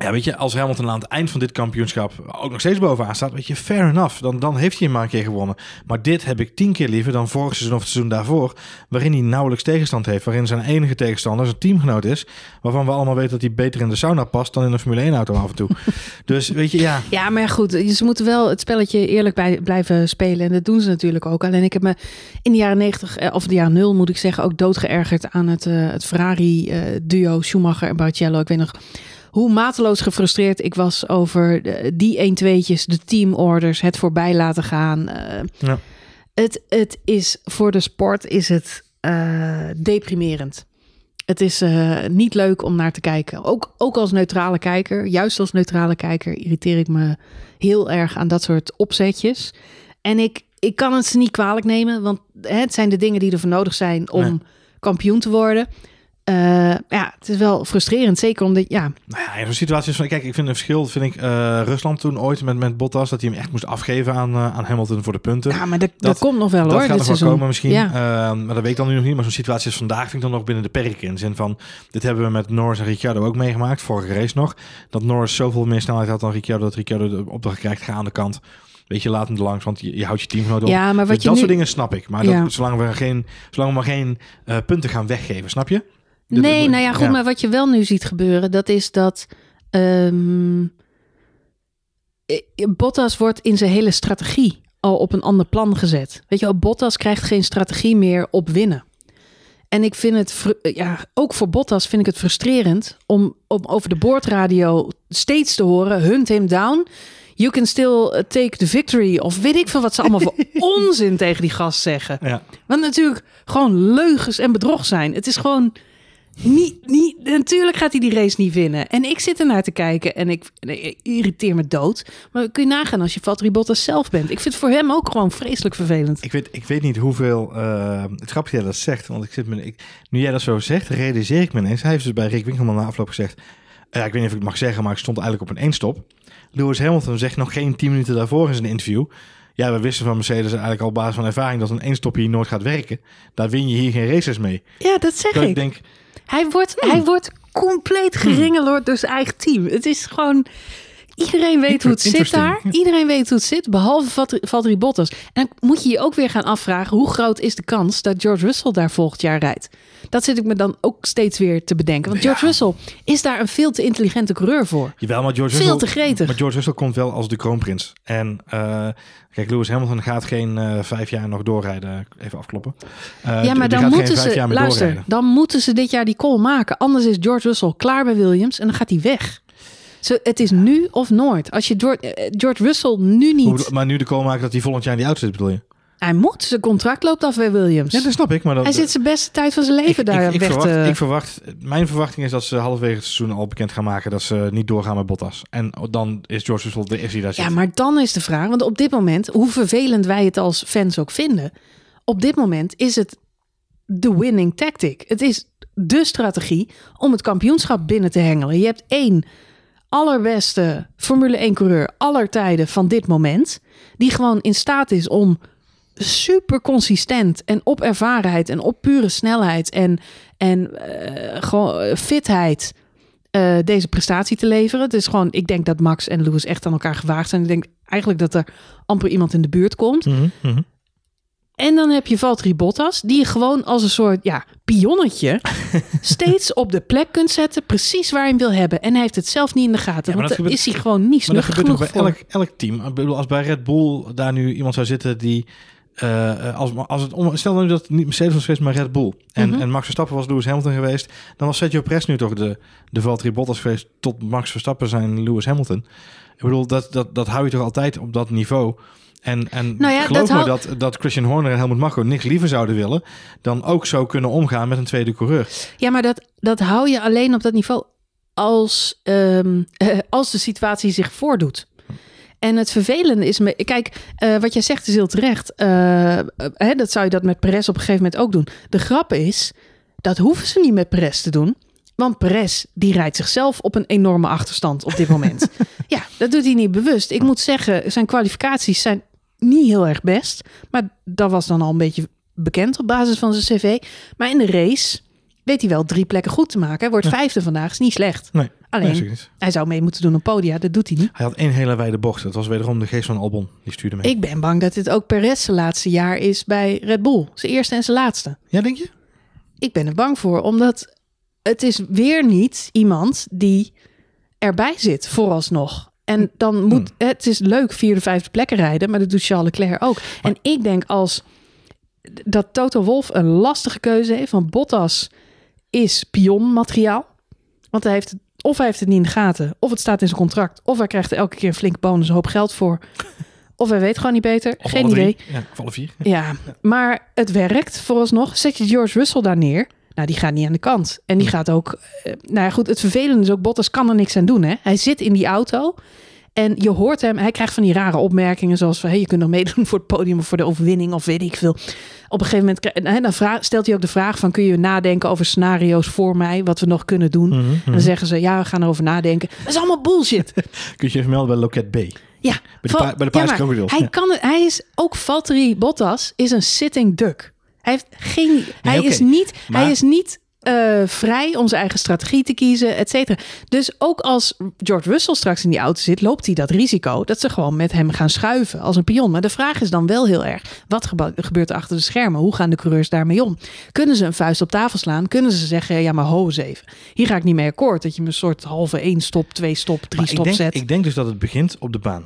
ja, weet je, als Hamilton aan het eind van dit kampioenschap ook nog steeds bovenaan staat, weet je, fair enough. Dan, dan heeft hij hem maar een keer gewonnen. Maar dit heb ik tien keer liever dan vorig seizoen of het seizoen daarvoor, waarin hij nauwelijks tegenstand heeft. Waarin zijn enige tegenstander zijn teamgenoot is, waarvan we allemaal weten dat hij beter in de sauna past dan in een Formule 1 auto af en toe. dus weet je, ja. Ja, maar goed, ze moeten wel het spelletje eerlijk bij, blijven spelen. En dat doen ze natuurlijk ook. Alleen ik heb me in de jaren 90, eh, of de jaren 0 moet ik zeggen, ook doodgeërgerd aan het, uh, het Ferrari-duo Schumacher en Barrichello. Ik weet nog hoe mateloos gefrustreerd ik was over die 1-2'tjes, de teamorders, het voorbij laten gaan. Uh, ja. het, het is voor de sport is het uh, deprimerend. Het is uh, niet leuk om naar te kijken. Ook, ook als neutrale kijker, juist als neutrale kijker, irriteer ik me heel erg aan dat soort opzetjes. En ik, ik kan het ze niet kwalijk nemen, want het zijn de dingen die er voor nodig zijn om nee. kampioen te worden. Uh, ja, het is wel frustrerend. Zeker omdat, ja... Nou ja, in zo'n situatie van... Kijk, ik vind een verschil, vind ik uh, Rusland toen ooit met, met Bottas... dat hij hem echt moest afgeven aan, uh, aan Hamilton voor de punten. Ja, maar dat, dat, dat komt nog wel dat hoor, gaat dit nog wel komen misschien. Ja. Uh, maar dat weet ik dan nu nog niet. Maar zo'n situatie als vandaag vind ik dan nog binnen de perken. In de zin van, dit hebben we met Norris en Ricciardo ook meegemaakt. Vorige race nog. Dat Norris zoveel meer snelheid had dan Ricciardo... dat Ricciardo de opdracht krijgt, ga aan de kant... Weet je, laat hem er langs, want je, je houdt je teamgenoot op. Ja, maar wat dus je dat nu... soort dingen snap ik. Maar Ja. dat, zolang, we geen, zolang we maar geen uh, punten gaan weggeven, snap je? Nee, nou ja, goed, ja. maar wat je wel nu ziet gebeuren, dat is dat ehm, eh, Bottas wordt in zijn hele strategie al op een ander plan gezet. Weet je wel, Bottas krijgt geen strategie meer op winnen. En ik vind het, fru- ja, ook voor Bottas vind ik het frustrerend om, om over de boordradio steeds te horen, hunt him down. You can still take the victory. Of weet ik veel wat ze allemaal voor onzin tegen die gast zeggen. Ja. Want natuurlijk gewoon leugens en bedrog zijn. Het is gewoon Niet, niet, natuurlijk gaat hij die race niet winnen. En ik zit ernaar te kijken en ik, ik irriteer me dood. Maar kun je nagaan als je Valtteri Bottas zelf bent. Ik vind het voor hem ook gewoon vreselijk vervelend. Ik weet, ik weet niet hoeveel... Uh, het grappige dat dat zegt, want ik zit me, ik, nu jij dat zo zegt, realiseer ik me ineens. Hij heeft dus bij Rick Winkelman na afloop gezegd... Ja, ik weet niet of ik het mag zeggen, maar ik stond eigenlijk op een eenstop. Lewis Hamilton zegt nog geen tien minuten daarvoor in zijn interview... Ja, we wisten van Mercedes eigenlijk al op basis van ervaring dat een eenstop hier nooit gaat werken. Daar win je hier geen races mee. Ja, dat zeg ik. ik denk, hij wordt, hij wordt compleet geringeloord door zijn eigen team. Het is gewoon... Iedereen weet hoe het zit daar. Iedereen weet hoe het zit, behalve Valtteri Bottas. En dan moet je je ook weer gaan afvragen... hoe groot is de kans dat George Russell daar volgend jaar rijdt? Dat zit ik me dan ook steeds weer te bedenken. Want George Russell is daar een veel te intelligente coureur voor. Jawel, maar George veel Russell, te gretig. Maar George Russell komt wel als de kroonprins. En uh, kijk, Lewis Hamilton gaat geen uh, vijf jaar nog doorrijden. Even afkloppen. Uh, ja, maar dan moeten ze, luister, doorrijden. dan moeten ze dit jaar die call maken. Anders is George Russell klaar bij Williams en dan gaat hij weg. Zo, het is nu of nooit. Als je George, George Russell nu niet... Maar nu de call maken dat hij volgend jaar in die auto zit, bedoel je? Hij moet. Zijn contract loopt af bij Williams. Ja, dat snap ik. Maar dat, hij zit zijn beste tijd van zijn leven ik, daar ik, ik weg verwacht, te... ik verwacht, Mijn verwachting is dat ze halverwege het seizoen al bekend gaan maken... dat ze niet doorgaan met Bottas. En dan is George Russell de eerste die daar zit. Ja, maar dan is de vraag... Want op dit moment, hoe vervelend wij het als fans ook vinden... op dit moment is het de winning tactic. Het is de strategie om het kampioenschap binnen te hengelen. Je hebt één allerbeste Formule 1 coureur aller tijden van dit moment... die gewoon in staat is om super consistent en op ervarenheid en op pure snelheid en, en uh, gewoon fitheid uh, deze prestatie te leveren. Het is gewoon, ik denk dat Max en Lewis echt aan elkaar gewaagd zijn. Ik denk eigenlijk dat er amper iemand in de buurt komt. Mm -hmm. En dan heb je Valtteri Bottas, die je gewoon als een soort ja, pionnetje steeds op de plek kunt zetten, precies waar hij hem wil hebben. En hij heeft het zelf niet in de gaten, ja, want dan is hij gewoon niet snug genoeg bij elk, elk team. Ik bedoel, als bij Red Bull daar nu iemand zou zitten die uh, als, als het om, stel nu dat het niet Mercedes was geweest, maar Red Bull. En, mm -hmm. en Max Verstappen was Lewis Hamilton geweest. Dan was Sergio Perez nu toch de, de Valtteri Bottas geweest tot Max Verstappen zijn Lewis Hamilton. Ik bedoel, dat, dat, dat hou je toch altijd op dat niveau. En, en nou ja, geloof dat me dat, dat Christian Horner en Helmut Marko niks liever zouden willen... dan ook zo kunnen omgaan met een tweede coureur. Ja, maar dat, dat hou je alleen op dat niveau als, um, als de situatie zich voordoet. En het vervelende is, me, kijk, uh, wat jij zegt is heel terecht. Uh, hè, dat zou je dat met Perez op een gegeven moment ook doen. De grap is, dat hoeven ze niet met Perez te doen. Want Perez, die rijdt zichzelf op een enorme achterstand op dit moment. ja, dat doet hij niet bewust. Ik moet zeggen, zijn kwalificaties zijn niet heel erg best. Maar dat was dan al een beetje bekend op basis van zijn cv. Maar in de race weet hij wel drie plekken goed te maken. Hij wordt ja. vijfde vandaag, is niet slecht. Nee. Alleen, nee, hij zou mee moeten doen op podia. Dat doet hij niet. Hij had één hele wijde bocht. Dat was wederom de geest van Albon. Die stuurde mee. Ik ben bang dat dit ook Perez zijn laatste jaar is bij Red Bull. Zijn eerste en zijn laatste. Ja, denk je? Ik ben er bang voor. Omdat het is weer niet iemand die erbij zit, vooralsnog. En dan moet... Hmm. Het is leuk vierde, vijfde plekken rijden. Maar dat doet Charles Leclerc ook. Maar, en ik denk als dat Toto Wolf een lastige keuze heeft... van Bottas is pionmateriaal. Want hij heeft of hij heeft het niet in de gaten, of het staat in zijn contract, of hij krijgt er elke keer een flink bonus, een hoop geld voor. Of hij weet gewoon niet beter. Of Geen idee. Ja, of alle vier. Ja, maar het werkt vooralsnog. Zet je George Russell daar neer. Nou, die gaat niet aan de kant. En die gaat ook... Uh, nou ja, goed, het vervelende is ook... Bottas kan er niks aan doen, hè. Hij zit in die auto. En je hoort hem... Hij krijgt van die rare opmerkingen zoals van... Hey, je kunt nog meedoen voor het podium of voor de overwinning of weet ik veel. Op een gegeven moment dan vraag, stelt hij ook de vraag van... kun je nadenken over scenario's voor mij... wat we nog kunnen doen? Mm -hmm. En dan zeggen ze... ja, we gaan erover nadenken. Dat is allemaal bullshit. kun je je vermelden bij Loket B? Ja. Bij de, pa bij de ja, hij, ja. kan, hij is ook Valtteri Bottas is een sitting duck. Hij heeft geen... Nee, hij, okay. is niet, Maar- hij is niet uh, vrij om zijn eigen strategie te kiezen, et cetera. Dus ook als George Russell straks in die auto zit, loopt hij dat risico dat ze gewoon met hem gaan schuiven als een pion. Maar de vraag is dan wel heel erg: wat gebeurt er achter de schermen? Hoe gaan de coureurs daarmee om? Kunnen ze een vuist op tafel slaan? Kunnen ze zeggen: ja, maar ho eens even. Hier ga ik niet mee akkoord. Dat je me een soort halve één stop, twee stop, drie Maar ik stop denk, zet. ik denk dus dat het begint op de baan.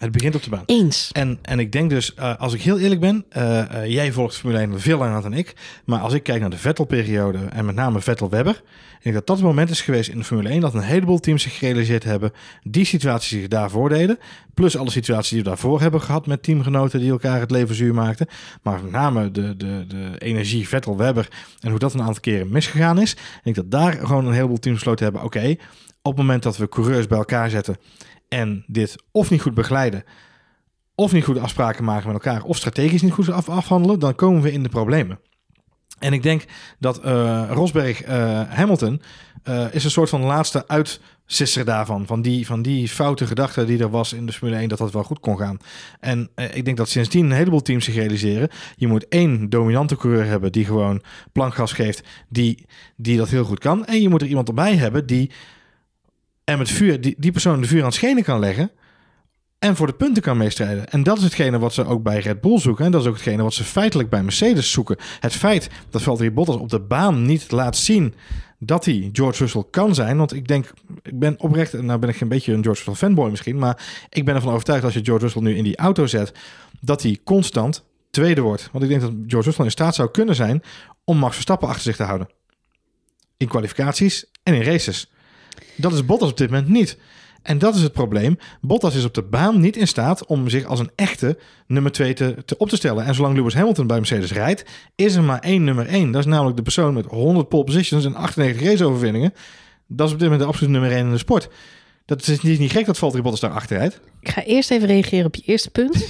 Het begint op de baan. Eens. En, en ik denk dus, uh, als ik heel eerlijk ben, uh, uh, jij volgt Formule 1 veel langer dan ik. Maar als ik kijk naar de Vettel-periode en met name Vettel-Webber, ik denk dat dat het moment is geweest in de Formule 1 dat een heleboel teams zich gerealiseerd hebben, die situaties zich daarvoor deden, plus alle situaties die we daarvoor hebben gehad met teamgenoten die elkaar het leven zuur maakten. Maar met name de, de, de energie Vettel-Webber en hoe dat een aantal keren misgegaan is. Ik denk dat daar gewoon een heleboel teams besloten hebben, oké, okay, op het moment dat we coureurs bij elkaar zetten en dit of niet goed begeleiden, of niet goed afspraken maken met elkaar, of strategisch niet goed af afhandelen, dan komen we in de problemen. En ik denk dat uh, Rosberg uh, Hamilton uh, is een soort van laatste uitsisser daarvan. Van die, van die foute gedachte die er was in de Formule 1 dat dat wel goed kon gaan. En ik denk dat sindsdien een heleboel teams zich realiseren. Je moet één dominante coureur hebben die gewoon plankgas geeft, die, die dat heel goed kan. En je moet er iemand erbij hebben die en met vuur, die, die persoon de vuur aan het schenen kan leggen. En voor de punten kan meestrijden. En dat is hetgene wat ze ook bij Red Bull zoeken. En dat is ook hetgene wat ze feitelijk bij Mercedes zoeken. Het feit dat Valtteri Bottas op de baan niet laat zien dat hij George Russell kan zijn. Want ik denk, ik ben oprecht, nou ben ik een beetje een George Russell fanboy misschien. Maar ik ben ervan overtuigd als je George Russell nu in die auto zet, dat hij constant tweede wordt. Want ik denk dat George Russell in staat zou kunnen zijn om Max Verstappen achter zich te houden. In kwalificaties en in races. Dat is Bottas op dit moment niet. En dat is het probleem. Bottas is op de baan niet in staat om zich als een echte nummer 2 te, te op te stellen. En zolang Lewis Hamilton bij Mercedes rijdt, is er maar één nummer 1. Dat is namelijk de persoon met 100 pole positions en 98 raceoverwinningen. Dat is op dit moment de absolute nummer 1 in de sport. Dat is niet, niet gek dat Valtteri Bottas daar achter rijdt. Ik ga eerst even reageren op je eerste punt.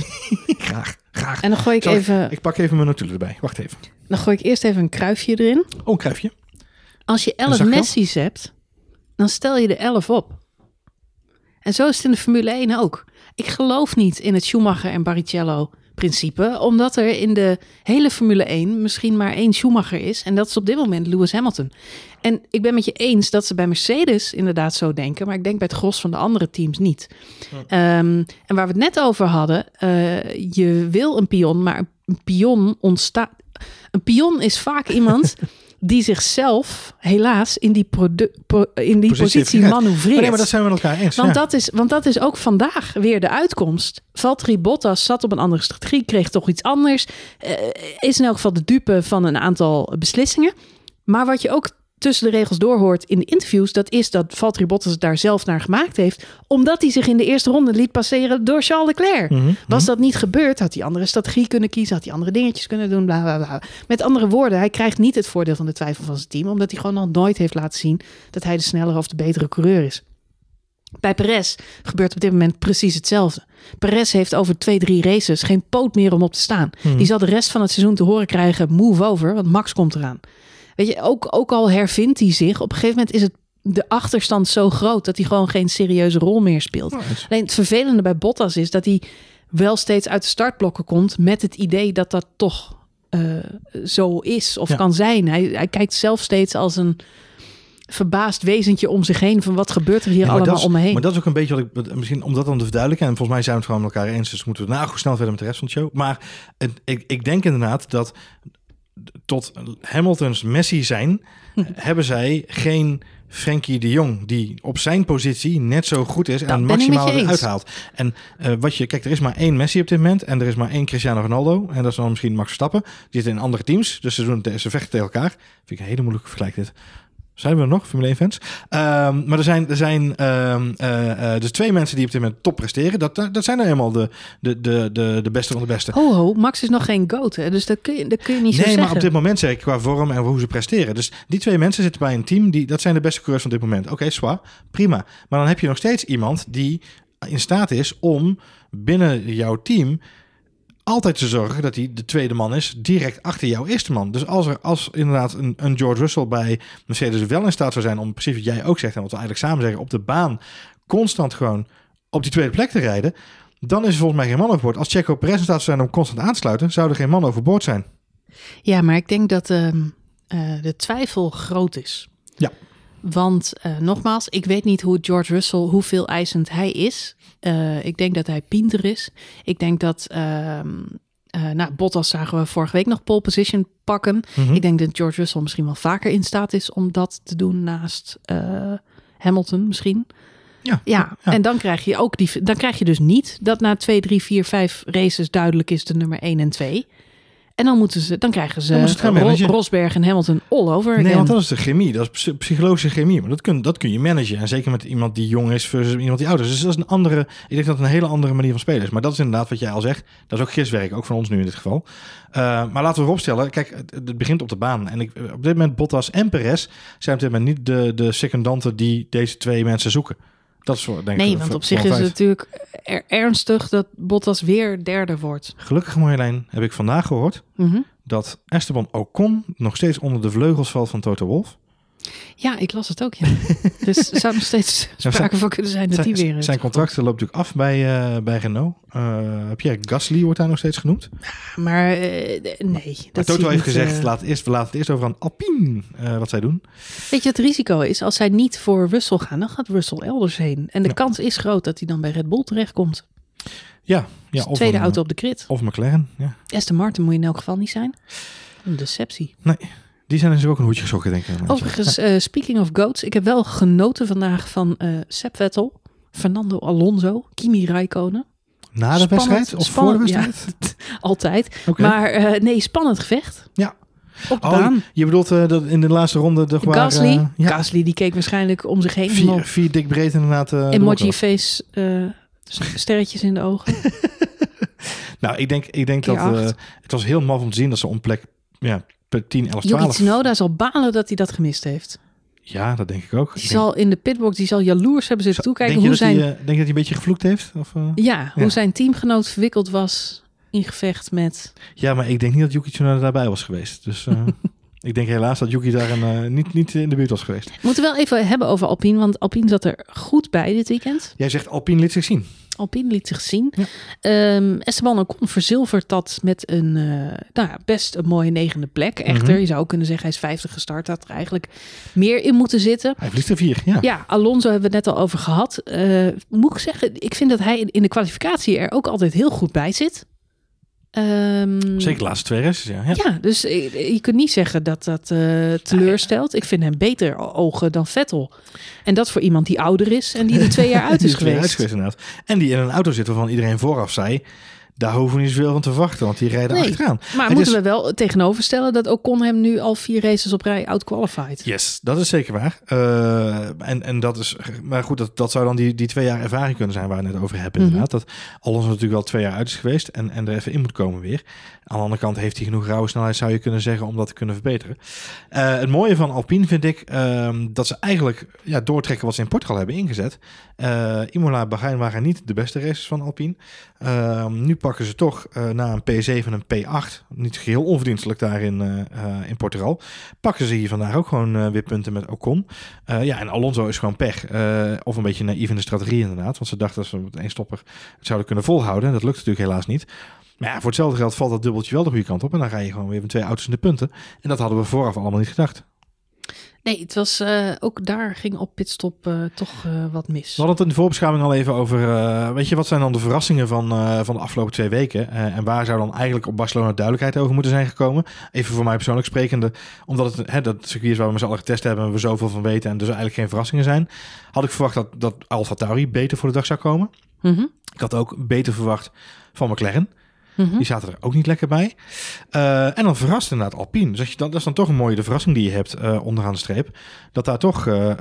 graag, graag. En dan gooi ik Zal even... Ik, ik pak even mijn notulen erbij. Wacht even. Dan gooi ik eerst even een kruifje erin. Oh, een kruifje. Als je 11 Messi's hebt, dan stel je de 11 op. En zo is het in de Formule 1 ook. Ik geloof niet in het Schumacher en Barrichello principe, omdat er in de hele Formule 1 misschien maar één Schumacher is en dat is op dit moment Lewis Hamilton. En ik ben met je eens dat ze bij Mercedes inderdaad zo denken, maar ik denk bij het gros van de andere teams niet. Ja. Um, en waar we het net over hadden, uh, je wil een pion, maar een pion ontstaat. Een pion is vaak iemand die zichzelf helaas in die, pro, in die positie, positie manoeuvreert. Oh nee, maar dat zijn we met elkaar eens. Want, ja. dat is, want dat is ook vandaag weer de uitkomst. Valtteri Bottas zat op een andere strategie, kreeg toch iets anders. Uh, is in elk geval de dupe van een aantal beslissingen. Maar wat je ook tussen de regels doorhoort in de interviews, dat is dat Valtteri Bottas het daar zelf naar gemaakt heeft, omdat hij zich in de eerste ronde liet passeren door Charles Leclerc. Mhm, Was dat niet gebeurd, had hij andere strategie kunnen kiezen, had hij andere dingetjes kunnen doen, bla bla bla. Met andere woorden, hij krijgt niet het voordeel van de twijfel van zijn team, omdat hij gewoon nog nooit heeft laten zien dat hij de snellere of de betere coureur is. Bij Perez gebeurt op dit moment precies hetzelfde. Perez heeft over twee, drie races geen poot meer om op te staan. Mhm. Die zal de rest van het seizoen te horen krijgen: move over, want Max komt eraan. Weet je, ook, ook al hervindt hij zich, op een gegeven moment is het de achterstand zo groot dat hij gewoon geen serieuze rol meer speelt. Alleen het vervelende bij Bottas is dat hij wel steeds uit de startblokken komt met het idee dat dat toch uh, zo is of Ja. kan zijn. Hij, hij kijkt zelf steeds als een verbaasd wezentje om zich heen van wat gebeurt er hier Ja, allemaal is- om me heen. Maar dat is ook een beetje wat ik, misschien om dat dan te verduidelijken. En volgens mij zijn we het gewoon met elkaar eens. Dus moeten we nou goed snel verder met de rest van de show. Maar ik, ik denk inderdaad dat tot Hamilton's Messi zijn, hebben zij geen Frenkie de Jong die op zijn positie net zo goed is en Dat maximaal eruit haalt. En eh, wat je, kijk, er is maar één Messi op dit moment en er is maar één Cristiano Ronaldo en dat is dan misschien Max Verstappen. Die zitten in andere teams, dus ze, doen, ze vechten tegen elkaar. Vind ik een hele moeilijke vergelijk dit. Zijn we er nog, Formule 1 fans? Ehm, maar er zijn, er zijn eh, eh, dus twee mensen die op dit moment top presteren. Dat, dat zijn nou eenmaal de, de, de, de, de beste van de beste. Ho ho, Max is nog geen goat, hè? dus dat kun je, dat kun je niet zo Nee, maar zeggen. op dit moment zeg ik qua vorm en hoe ze presteren. Dus die twee mensen zitten bij een team, die, dat zijn de beste coureurs van dit moment. Oké, zwaar, prima. Maar dan heb je nog steeds iemand die in staat is om binnen jouw team altijd te zorgen dat hij de tweede man is, direct achter jouw eerste man. Dus als er als inderdaad een, een George Russell bij Mercedes wel in staat zou zijn om precies wat jij ook zegt en wat we eigenlijk samen zeggen, op de baan constant gewoon op die tweede plek te rijden, dan is er volgens mij geen man overboord. Als Checo Perez in staat zou zijn om constant aan te sluiten, zou er geen man overboord zijn. Ja, maar ik denk dat ehm, eh, de twijfel groot is. Ja. Want eh, nogmaals, ik weet niet hoe George Russell, hoeveel eisend hij is. Eh, ik denk dat hij pinter is. Ik denk dat, ehm eh, nou, Bottas zagen we vorige week nog pole position pakken. Mhm. Ik denk dat George Russell misschien wel vaker in staat is om dat te doen naast Hamilton misschien. Ja, Ja, Ja. en dan krijg je ook die. Dan krijg je dus niet dat na 2, 3, 4, 5 races duidelijk is de nummer 1 en 2. En dan moeten ze, dan krijgen ze Dan gaan Ro- managen. Rosberg en Hamilton all over Nee, again. want dat is de chemie. Dat is psy- psychologische chemie. Maar dat kun, dat kun je managen. En zeker met iemand die jong is versus iemand die oud is. Dus dat is een andere... Ik denk dat het een hele andere manier van spelen is. Maar dat is inderdaad wat jij al zegt. Dat is ook giswerk. Ook van ons nu in dit geval. Eh, maar laten we erop stellen. Kijk, het, het begint op de baan. En ik, op dit moment Bottas en Perez zijn op dit moment niet de, de secondanten die deze twee mensen zoeken. Dat is denk ik nee, want op zich is het natuurlijk er- ernstig dat Bottas weer derde wordt. Gelukkig Marjolein heb ik vandaag gehoord Mhm. dat Esteban Ocon nog steeds onder de vleugels valt van Toto Wolff. Ja, ik las het ook, ja. dus er zou nog steeds sprake van kunnen zijn dat die weer... Zijn, is. zijn contract loopt natuurlijk af bij, eh, bij Renault. Eh Pierre Gasly wordt daar nog steeds genoemd. Maar eh, nee, Maar dat zie Toto heeft niet, gezegd, eh. laat eerst, we laten het eerst over aan Alpine eh, wat zij doen. Weet je, het risico is, als zij niet voor Russell gaan, dan gaat Russell elders heen. En de Ja. kans is groot dat hij dan bij Red Bull terechtkomt. Ja, ja Dus tweede een, auto op de grid. Of McLaren. Ja. Aston Martin moet je in elk geval niet zijn. Een deceptie. Die zijn dus ook een hoedje gezocht, denk ik. Overigens, eh, speaking of goats, ik heb wel genoten vandaag van eh Seb Vettel, Fernando Alonso, Kimi Räikkönen. Na de Spannend- wedstrijd of spannend, voor de ja. wedstrijd? Altijd. Oké. Maar eh, nee, spannend gevecht. Ja. Op de Oh, baan. je bedoelt dat in de laatste ronde de Gasly. ja, Gasly die keek waarschijnlijk om zich heen. vier, Vier, dik breed inderdaad. emoji face sterretjes in de ogen. Nou, ik denk, ik denk Keer dat het was heel maf om te zien dat ze om plek ja, per 10, 11, Yuki 12. Tsunoda zal balen dat hij dat gemist heeft. Ja, dat denk ik ook. Die Ik zal in de pitbox, die zal jaloers hebben zitten toekijken denk je hoe zijn, hij, eh, denk je dat hij een beetje gevloekt heeft? Of, eh? ja, hoe Ja. zijn teamgenoot verwikkeld was in gevecht met... Ja, maar ik denk niet dat Yuki Tsunoda daarbij was geweest. Dus eh, ik denk helaas dat Yuki daar een, niet, niet in de buurt was geweest. We moeten wel even hebben over Alpine, want Alpine zat er goed bij dit weekend. Jij zegt Alpine liet zich zien. Alpine liet zich zien. Ja. Ehm, Esteban Ocon verzilvert dat met een eh, nou ja, best een mooie negende plek. Echter, Mhm. je zou ook kunnen zeggen hij is 50 gestart. Had er eigenlijk meer in moeten zitten. Hij verliest er vier, ja. Ja, Alonso hebben we het net al over gehad. Eh, moet ik zeggen, ik vind dat hij in de kwalificatie er ook altijd heel goed bij zit. Ehm, Zeker de laatste twee races, ja. ja. Ja, dus je kunt niet zeggen dat dat eh, teleurstelt. Ik vind hem beter ogen dan Vettel. En dat voor iemand die ouder is en die er twee jaar uit is geweest. inderdaad. En die in een auto zit waarvan iedereen vooraf zei... daar hoeven we niet zoveel van te verwachten, want die rijden Nee. achteraan. Maar moeten we wel tegenoverstellen dat Ocon hem nu al vier races op rij outqualified. Yes, dat is zeker waar. Eh, en, en dat is, maar goed, dat, dat zou dan die, die twee jaar ervaring kunnen zijn waar we het net over hebben. Mhm. Inderdaad, dat Alonso natuurlijk wel twee jaar uit is geweest en, en er even in moet komen weer. Aan de andere kant heeft hij genoeg rauwe snelheid, zou je kunnen zeggen, om dat te kunnen verbeteren. Eh, het mooie van Alpine vind ik ehm, dat ze eigenlijk ja, doortrekken wat ze in Portugal hebben ingezet. Eh Imola, Bahrein waren niet de beste races van Alpine. Ehm, nu pakken ze toch eh, na een P7 en een P8, niet geheel onverdienstelijk daar in, eh, eh, in Portugal, pakken ze hier vandaag ook gewoon weer punten met Ocon. Ja, en Alonso is gewoon pech. Of een beetje naïef in de strategie inderdaad. Want ze dachten dat ze met één stopper het zouden kunnen volhouden. En dat lukt natuurlijk helaas niet. Maar ja, voor hetzelfde geld valt dat dubbeltje wel de goede kant op. En dan rij je gewoon weer met twee auto's in de punten. En dat hadden we vooraf allemaal niet gedacht. Nee, het was eh, ook daar ging op pitstop eh, toch eh, wat mis. We hadden het in de voorbeschouwing al even over, weet je, wat zijn dan de verrassingen van, van de afgelopen twee weken? En waar zou dan eigenlijk op Barcelona duidelijkheid over moeten zijn gekomen? Even voor mij persoonlijk sprekende, omdat het hè, dat circuit is waar we met z'n allen getest hebben en we zoveel van weten en dus eigenlijk geen verrassingen zijn, had ik verwacht dat, dat Alfa Tauri beter voor de dag zou komen. Mhm, Ik had ook beter verwacht van McLaren. Mhm. Die zaten er ook niet lekker bij. Eh, en dan verrast inderdaad Alpine. Dus als je dat is dan toch een mooie de verrassing die je hebt eh, onderaan de streep. Dat daar toch eh,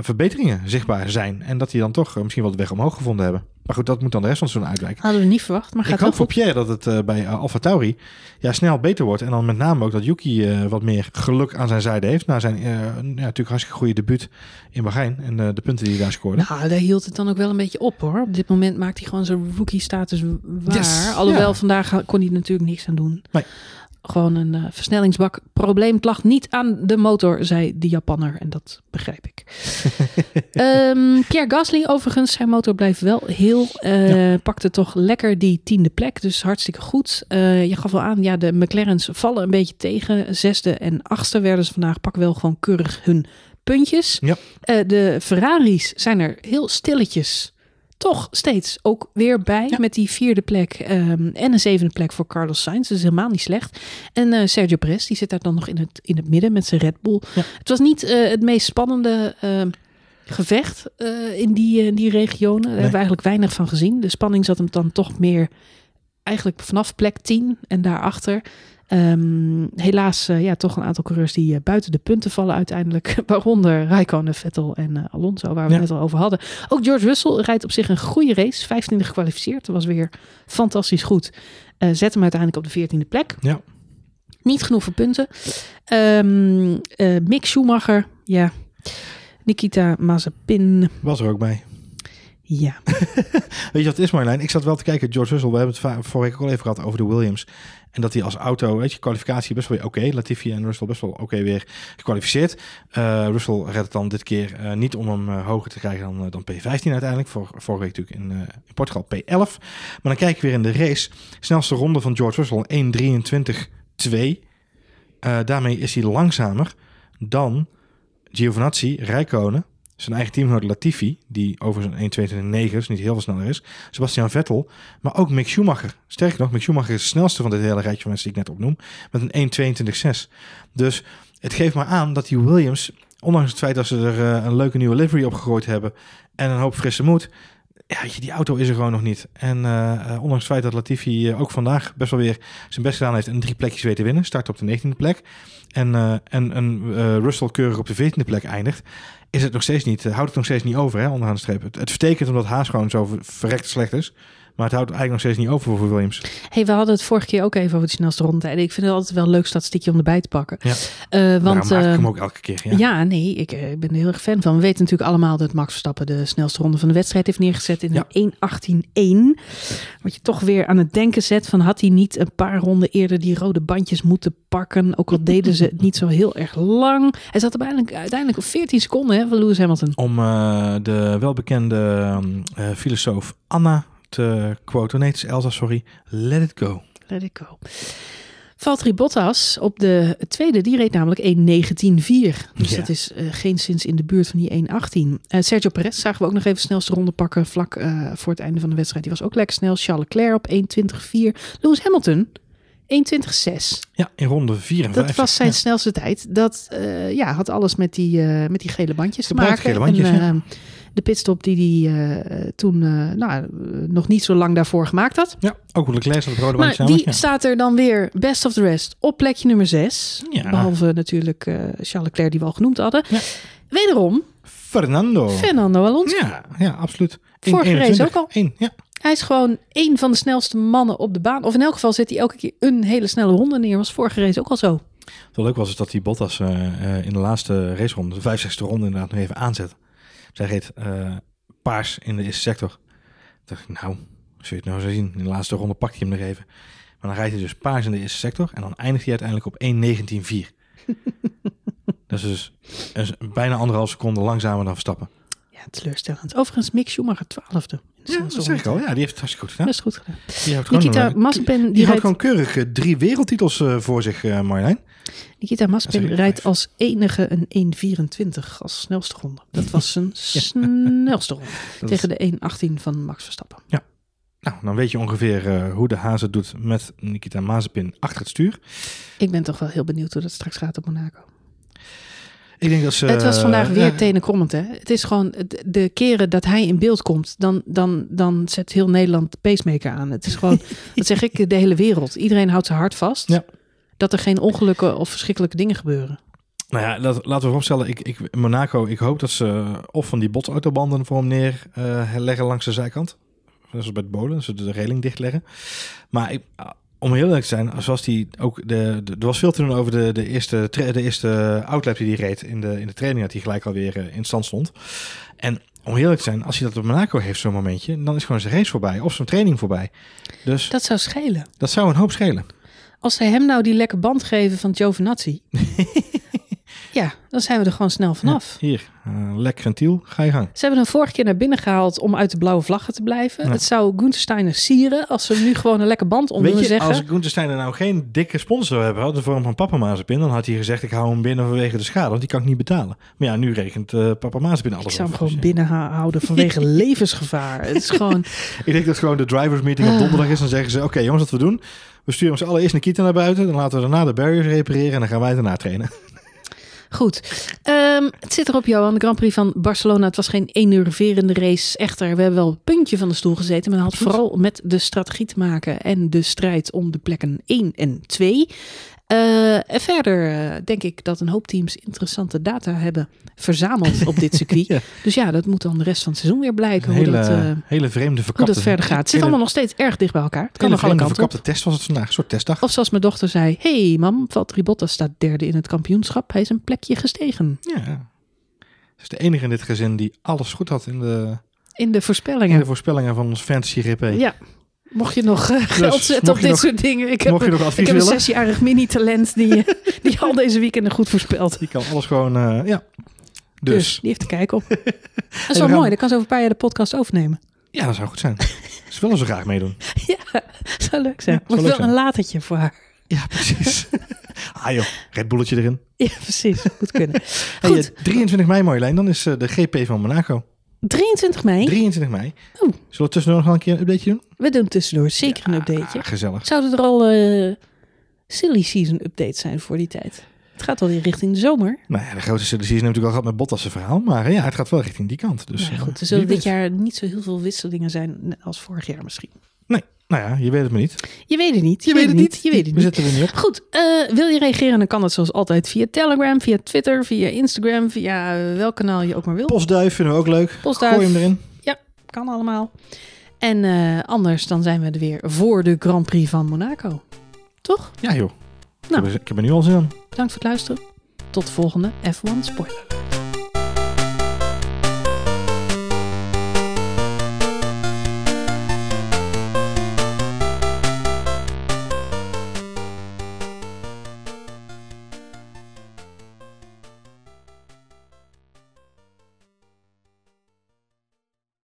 verbeteringen zichtbaar zijn. En dat die dan toch misschien wel de weg omhoog gevonden hebben. Maar goed, dat moet dan de rest van seizoen uitwijken. Hadden we niet verwacht, maar Ik gaat hoop wel voor. Pierre dat het eh, bij uh, Alfa Tauri ja, snel beter wordt. En dan met name ook dat Yuki eh, wat meer geluk aan zijn zijde heeft. Na zijn eh, ja, natuurlijk hartstikke goede debuut in Bahrein. En eh, de punten die hij daar scoorde. Nou, daar hield het dan ook wel een beetje op hoor. Op dit moment maakt hij gewoon zijn rookie-status waar. Yes, Alhoewel, ja. vandaag kon hij natuurlijk niks aan doen. Nee. Gewoon een eh, versnellingsbak. Probleem het lag niet aan de motor, zei de Japanner. En dat begrijp ik. Ehm, Pierre Gasly, overigens, zijn motor blijft wel heel. eh, Pakte toch lekker die tiende plek. Dus hartstikke goed. Eh, je gaf al aan, ja, de McLaren's vallen een beetje tegen. Zesde en achtste werden ze vandaag. Pakken wel gewoon keurig hun puntjes. Ja. De Ferraris zijn er heel stilletjes toch steeds ook weer bij. Ja. Met die vierde plek ehm, en een zevende plek voor Carlos Sainz. Dat is helemaal niet slecht. En eh, Sergio Perez, die zit daar dan nog in het, in het midden met zijn Red Bull. Ja. Het was niet eh, het meest spannende ehm, gevecht eh, in die, die regionen. Daar hebben we eigenlijk weinig van gezien. De spanning zat hem dan toch meer eigenlijk vanaf plek 10 en daarachter. Ehm, helaas eh, ja, toch een aantal coureurs die eh, buiten de punten vallen uiteindelijk. Waaronder Raikkonen, Vettel en eh, Alonso, waar we Ja. het net al over hadden. Ook George Russell rijdt op zich een goede race. 15e gekwalificeerd. Dat was weer fantastisch goed. Zet hem uiteindelijk op de 14e plek. Ja. Niet genoeg voor punten. Ehm, eh, Mick Schumacher, ja. Nikita Mazepin, Was er ook bij. Ja. Weet je wat is, Marjolein? Ik zat wel te kijken, George Russell, we hebben het vorige week ook al even gehad over de Williams. En dat hij als auto, weet je, kwalificatie best wel oké. Latifi en Russell best wel oké weer gekwalificeerd. Eh, Russell redt het dan dit keer eh, niet om hem eh, hoger te krijgen dan, dan P15 uiteindelijk. Vor, vorige week natuurlijk in, in Portugal P11. Maar dan kijk ik weer in de race. Snelste ronde van George Russell 1.23.2. Eh daarmee is hij langzamer dan Giovinazzi, Rijkonen, zijn eigen teamgenoot Latifi, die over zijn 1.22.9, dus niet heel veel sneller is. Sebastian Vettel, maar ook Mick Schumacher. Sterker nog, Mick Schumacher is de snelste van dit hele rijtje van mensen die ik net opnoem, met een 1.22.6. Dus het geeft maar aan dat die Williams, ondanks het feit dat ze er eh, een leuke nieuwe livery op gegooid hebben en een hoop frisse moed, ja, die auto is er gewoon nog niet. En eh, eh, ondanks het feit dat Latifi eh, ook vandaag best wel weer zijn best gedaan heeft en drie plekjes weet te winnen, start op de 19e plek en, en een eh, Russell keurig op de 14e plek eindigt, is het nog steeds niet, houdt het nog steeds niet over, hè, onderaan de streep. Het, het vertekent omdat Haas gewoon zo ver- verrekte slecht is. Maar het houdt eigenlijk nog steeds niet over voor Williams. Hey, we hadden het vorige keer ook even over de snelste rondetijden. Ik vind het altijd wel een leuk statistiekje om erbij te pakken. Ja. Eh, Want, maak ik eh, hem ook elke keer. Ja. ja. nee, ik eh, ben er heel erg fan van. We weten natuurlijk allemaal dat Max Verstappen de snelste ronde van de wedstrijd heeft neergezet in Ja. een 1.18.1. Wat je toch weer aan het denken zet van had hij niet een paar ronden eerder die rode bandjes moeten pakken. Ook al deden ze het niet zo heel erg lang. Hij zat er uiteindelijk, uiteindelijk op 14 seconden hè, van Lewis Hamilton. Om eh, de welbekende ehm, eh, filosoof Anna te quoten. Nee, het is Elsa, sorry. Let it go. Let it go. Valtteri Bottas op de tweede, die reed namelijk 1.19.4. Dus Ja. dat is eh geen sinds in de buurt van die 1.18. Eh Sergio Perez zagen we ook nog even snelste ronde pakken vlak eh, voor het einde van de wedstrijd. Die was ook lekker snel. Charles Leclerc op 1.20.4. Lewis Hamilton 1.20.6. Ja, in ronde 54. Dat was zijn Ja. snelste tijd. Dat eh, ja, had alles met die, eh, met die gele bandjes te maken. gele bandjes, en, eh, de pitstop die hij eh, toen eh, nou, nog niet zo lang daarvoor gemaakt had. Ja, ook Leclerc staat op rode Maar die ja. staat er dan weer best of the rest op plekje nummer 6. Ja. Behalve natuurlijk eh Charles Leclerc die we al genoemd hadden. Ja. Wederom Fernando. Fernando Alonso. Ja, ja, absoluut. Vorige 1,21. race ook al. Eén, ja. Hij is gewoon één van de snelste mannen op de baan. Of in elk geval zet hij elke keer een hele snelle ronde neer. Was vorige race ook al zo. Wat leuk was is dat die Bottas in de laatste raceronde, de 65e ronde inderdaad, nog even aanzet. Zij reed eh, paars in de eerste sector. Toen dacht ik, nou, als je het nou zo zien, in de laatste ronde pakt hij hem nog even. Maar dan rijdt hij dus paars in de eerste sector en dan eindigt hij uiteindelijk op 1.19.4. dat is dus bijna anderhalf seconde langzamer dan Verstappen. Ja, teleurstellend. Overigens Mick Schumacher twaalfde. de Ja, dat zeg ik al. Ja, die heeft het hartstikke goed gedaan. Best goed gedaan. Die houdt gewoon, Nikita eh, Mazepin die, die rijdt, gewoon keurig eh, drie wereldtitels eh, voor zich, eh Marjolein. Nikita Sorry, rijdt als enige een 1.24 als snelste ronde. Dat was zijn snelste ronde. Dat Tegen de 1.18 van Max Verstappen. Nou, dan weet je ongeveer hoe de het doet met Nikita Mazepin achter het stuur. Ik ben toch wel heel benieuwd hoe dat straks gaat op Monaco. Ik denk dat ze... het was vandaag weer ja, tenenkrommend. Hè? Het is gewoon de- keren dat hij in beeld komt, dan, dan, dan zet heel Nederland de pacemaker aan. Het is gewoon, dat zeg ik, de hele wereld. Iedereen houdt zijn hart vast. Ja. Dat er geen ongelukken of verschrikkelijke dingen gebeuren. Nou ja, dat, laten we vooropstellen. Ik, ik, Monaco, ik hoop dat ze of van die botsautobanden voor hem neerleggen langs de zijkant. Zoals bij het bolen, dat ze de reling dichtleggen. Maar ik, om heel eerlijk te zijn, zoals die ook de, de- er was veel te doen over de, de eerste, de eerste outlap die hij reed in de, in de training, dat hij gelijk alweer eh, in stand stond. En om heel eerlijk te zijn, als hij dat op Monaco heeft, zo'n momentje, dan is gewoon zijn race voorbij of zijn training voorbij. Dus Dat zou schelen. dat zou een hoop schelen. Als zij hem nou die lekke band geven van Giovinazzi. ja, dan zijn we er gewoon snel vanaf. Ja, hier, eh, lek ventiel, ga je gang. Ze hebben hem vorige keer naar binnen gehaald om uit de blauwe vlaggen te blijven. Ja. Het zou Gunther Steiner sieren als ze hem nu gewoon een lekke band om willen zeggen. als Gunther Steiner nou geen dikke sponsor zou hebben gehad, de vorm van Papa Mazepin, dan had hij gezegd, ik hou hem binnen vanwege de schade, want die kan ik niet betalen. Maar ja, nu rekent eh, Papa Mazepin alles Ik zou hem gewoon Dus, binnenhouden vanwege levensgevaar. Het is gewoon. Ik denk dat gewoon de drivers meeting op donderdag is, dan zeggen ze, oké jongens, wat we doen, we sturen ons allereerst Nikita naar buiten, dan laten we daarna de barriers repareren en dan gaan wij daarna trainen. Goed. Ehm, het zit erop, Johan. De Grand Prix van Barcelona. Het was geen enerverende race. Echter, we hebben wel een puntje van de stoel gezeten. Maar dat had vooral met de strategie te maken. En de strijd om de plekken 1 en 2. Uh, verder uh, denk ik dat een hoop teams interessante data hebben verzameld op dit circuit. ja. Dus ja, dat moet dan de rest van het seizoen weer blijken. Een hele, hoe dat, uh, hele vreemde verkapte... Hoe dat verder gaat. Het zit allemaal nog steeds erg dicht bij elkaar. Het kan nog alle kanten verkapte test was het vandaag, een soort testdag. Of zoals mijn dochter zei, hey mam, Valtteri Bottas staat derde in het kampioenschap. Hij is een plekje gestegen. Ja, is de enige in dit gezin die alles goed had in de... In de voorspellingen. In de voorspellingen van ons Fantasy GP. Ja, Mocht je nog uh, geld dus, zetten op dit nog, soort dingen. Ik heb, je nog advies ik heb willen? een zesjarig mini-talent die, die al deze weekenden goed voorspelt. Die kan alles gewoon, uh, ja. Dus. dus. die heeft te kijken op. Dat is wel mooi. Dan kan ze over een paar jaar de podcast overnemen. Ja, dat zou goed zijn. Ze willen ze graag meedoen. ja, zou leuk zijn. Ja, Wordt wel zijn. een latertje voor haar. Ja, precies. ah joh, Red Bulletje erin. Ja, precies. Goed kunnen. Hey, goed. 23 mei, Marjolein, dan is uh, de GP van Monaco. 23 mei? 23 mei. Oh. Zullen we tussendoor nog een keer een updateje doen? We doen tussendoor zeker ja, een updateje. Gezellig. Zouden er al uh, silly season updates zijn voor die tijd? Het gaat alweer richting de zomer. Nou ja, de grote silly season natuurlijk al gehad met Bottas' verhaal. Maar ja, het gaat wel richting die kant. Dus, nou, goed, er zullen dit jaar niet zo heel veel wisselingen zijn als vorig jaar misschien. Nou ja, je weet het maar niet. Je weet het niet. Je, je weet het niet. Je weet het We zetten er niet op. Goed, uh, wil je reageren? Dan kan dat zoals altijd via Telegram, via Twitter, via Instagram, via welk kanaal je ook maar wil. Postduif vinden we ook leuk. Postduif. Gooi hem erin. Ja, kan allemaal. En uh, anders dan zijn we er weer voor de Grand Prix van Monaco. Toch? Ja joh. Nou. Ik, heb er, ik heb er nu al zin aan. Bedankt voor het luisteren. Tot de volgende F1 Spoiler.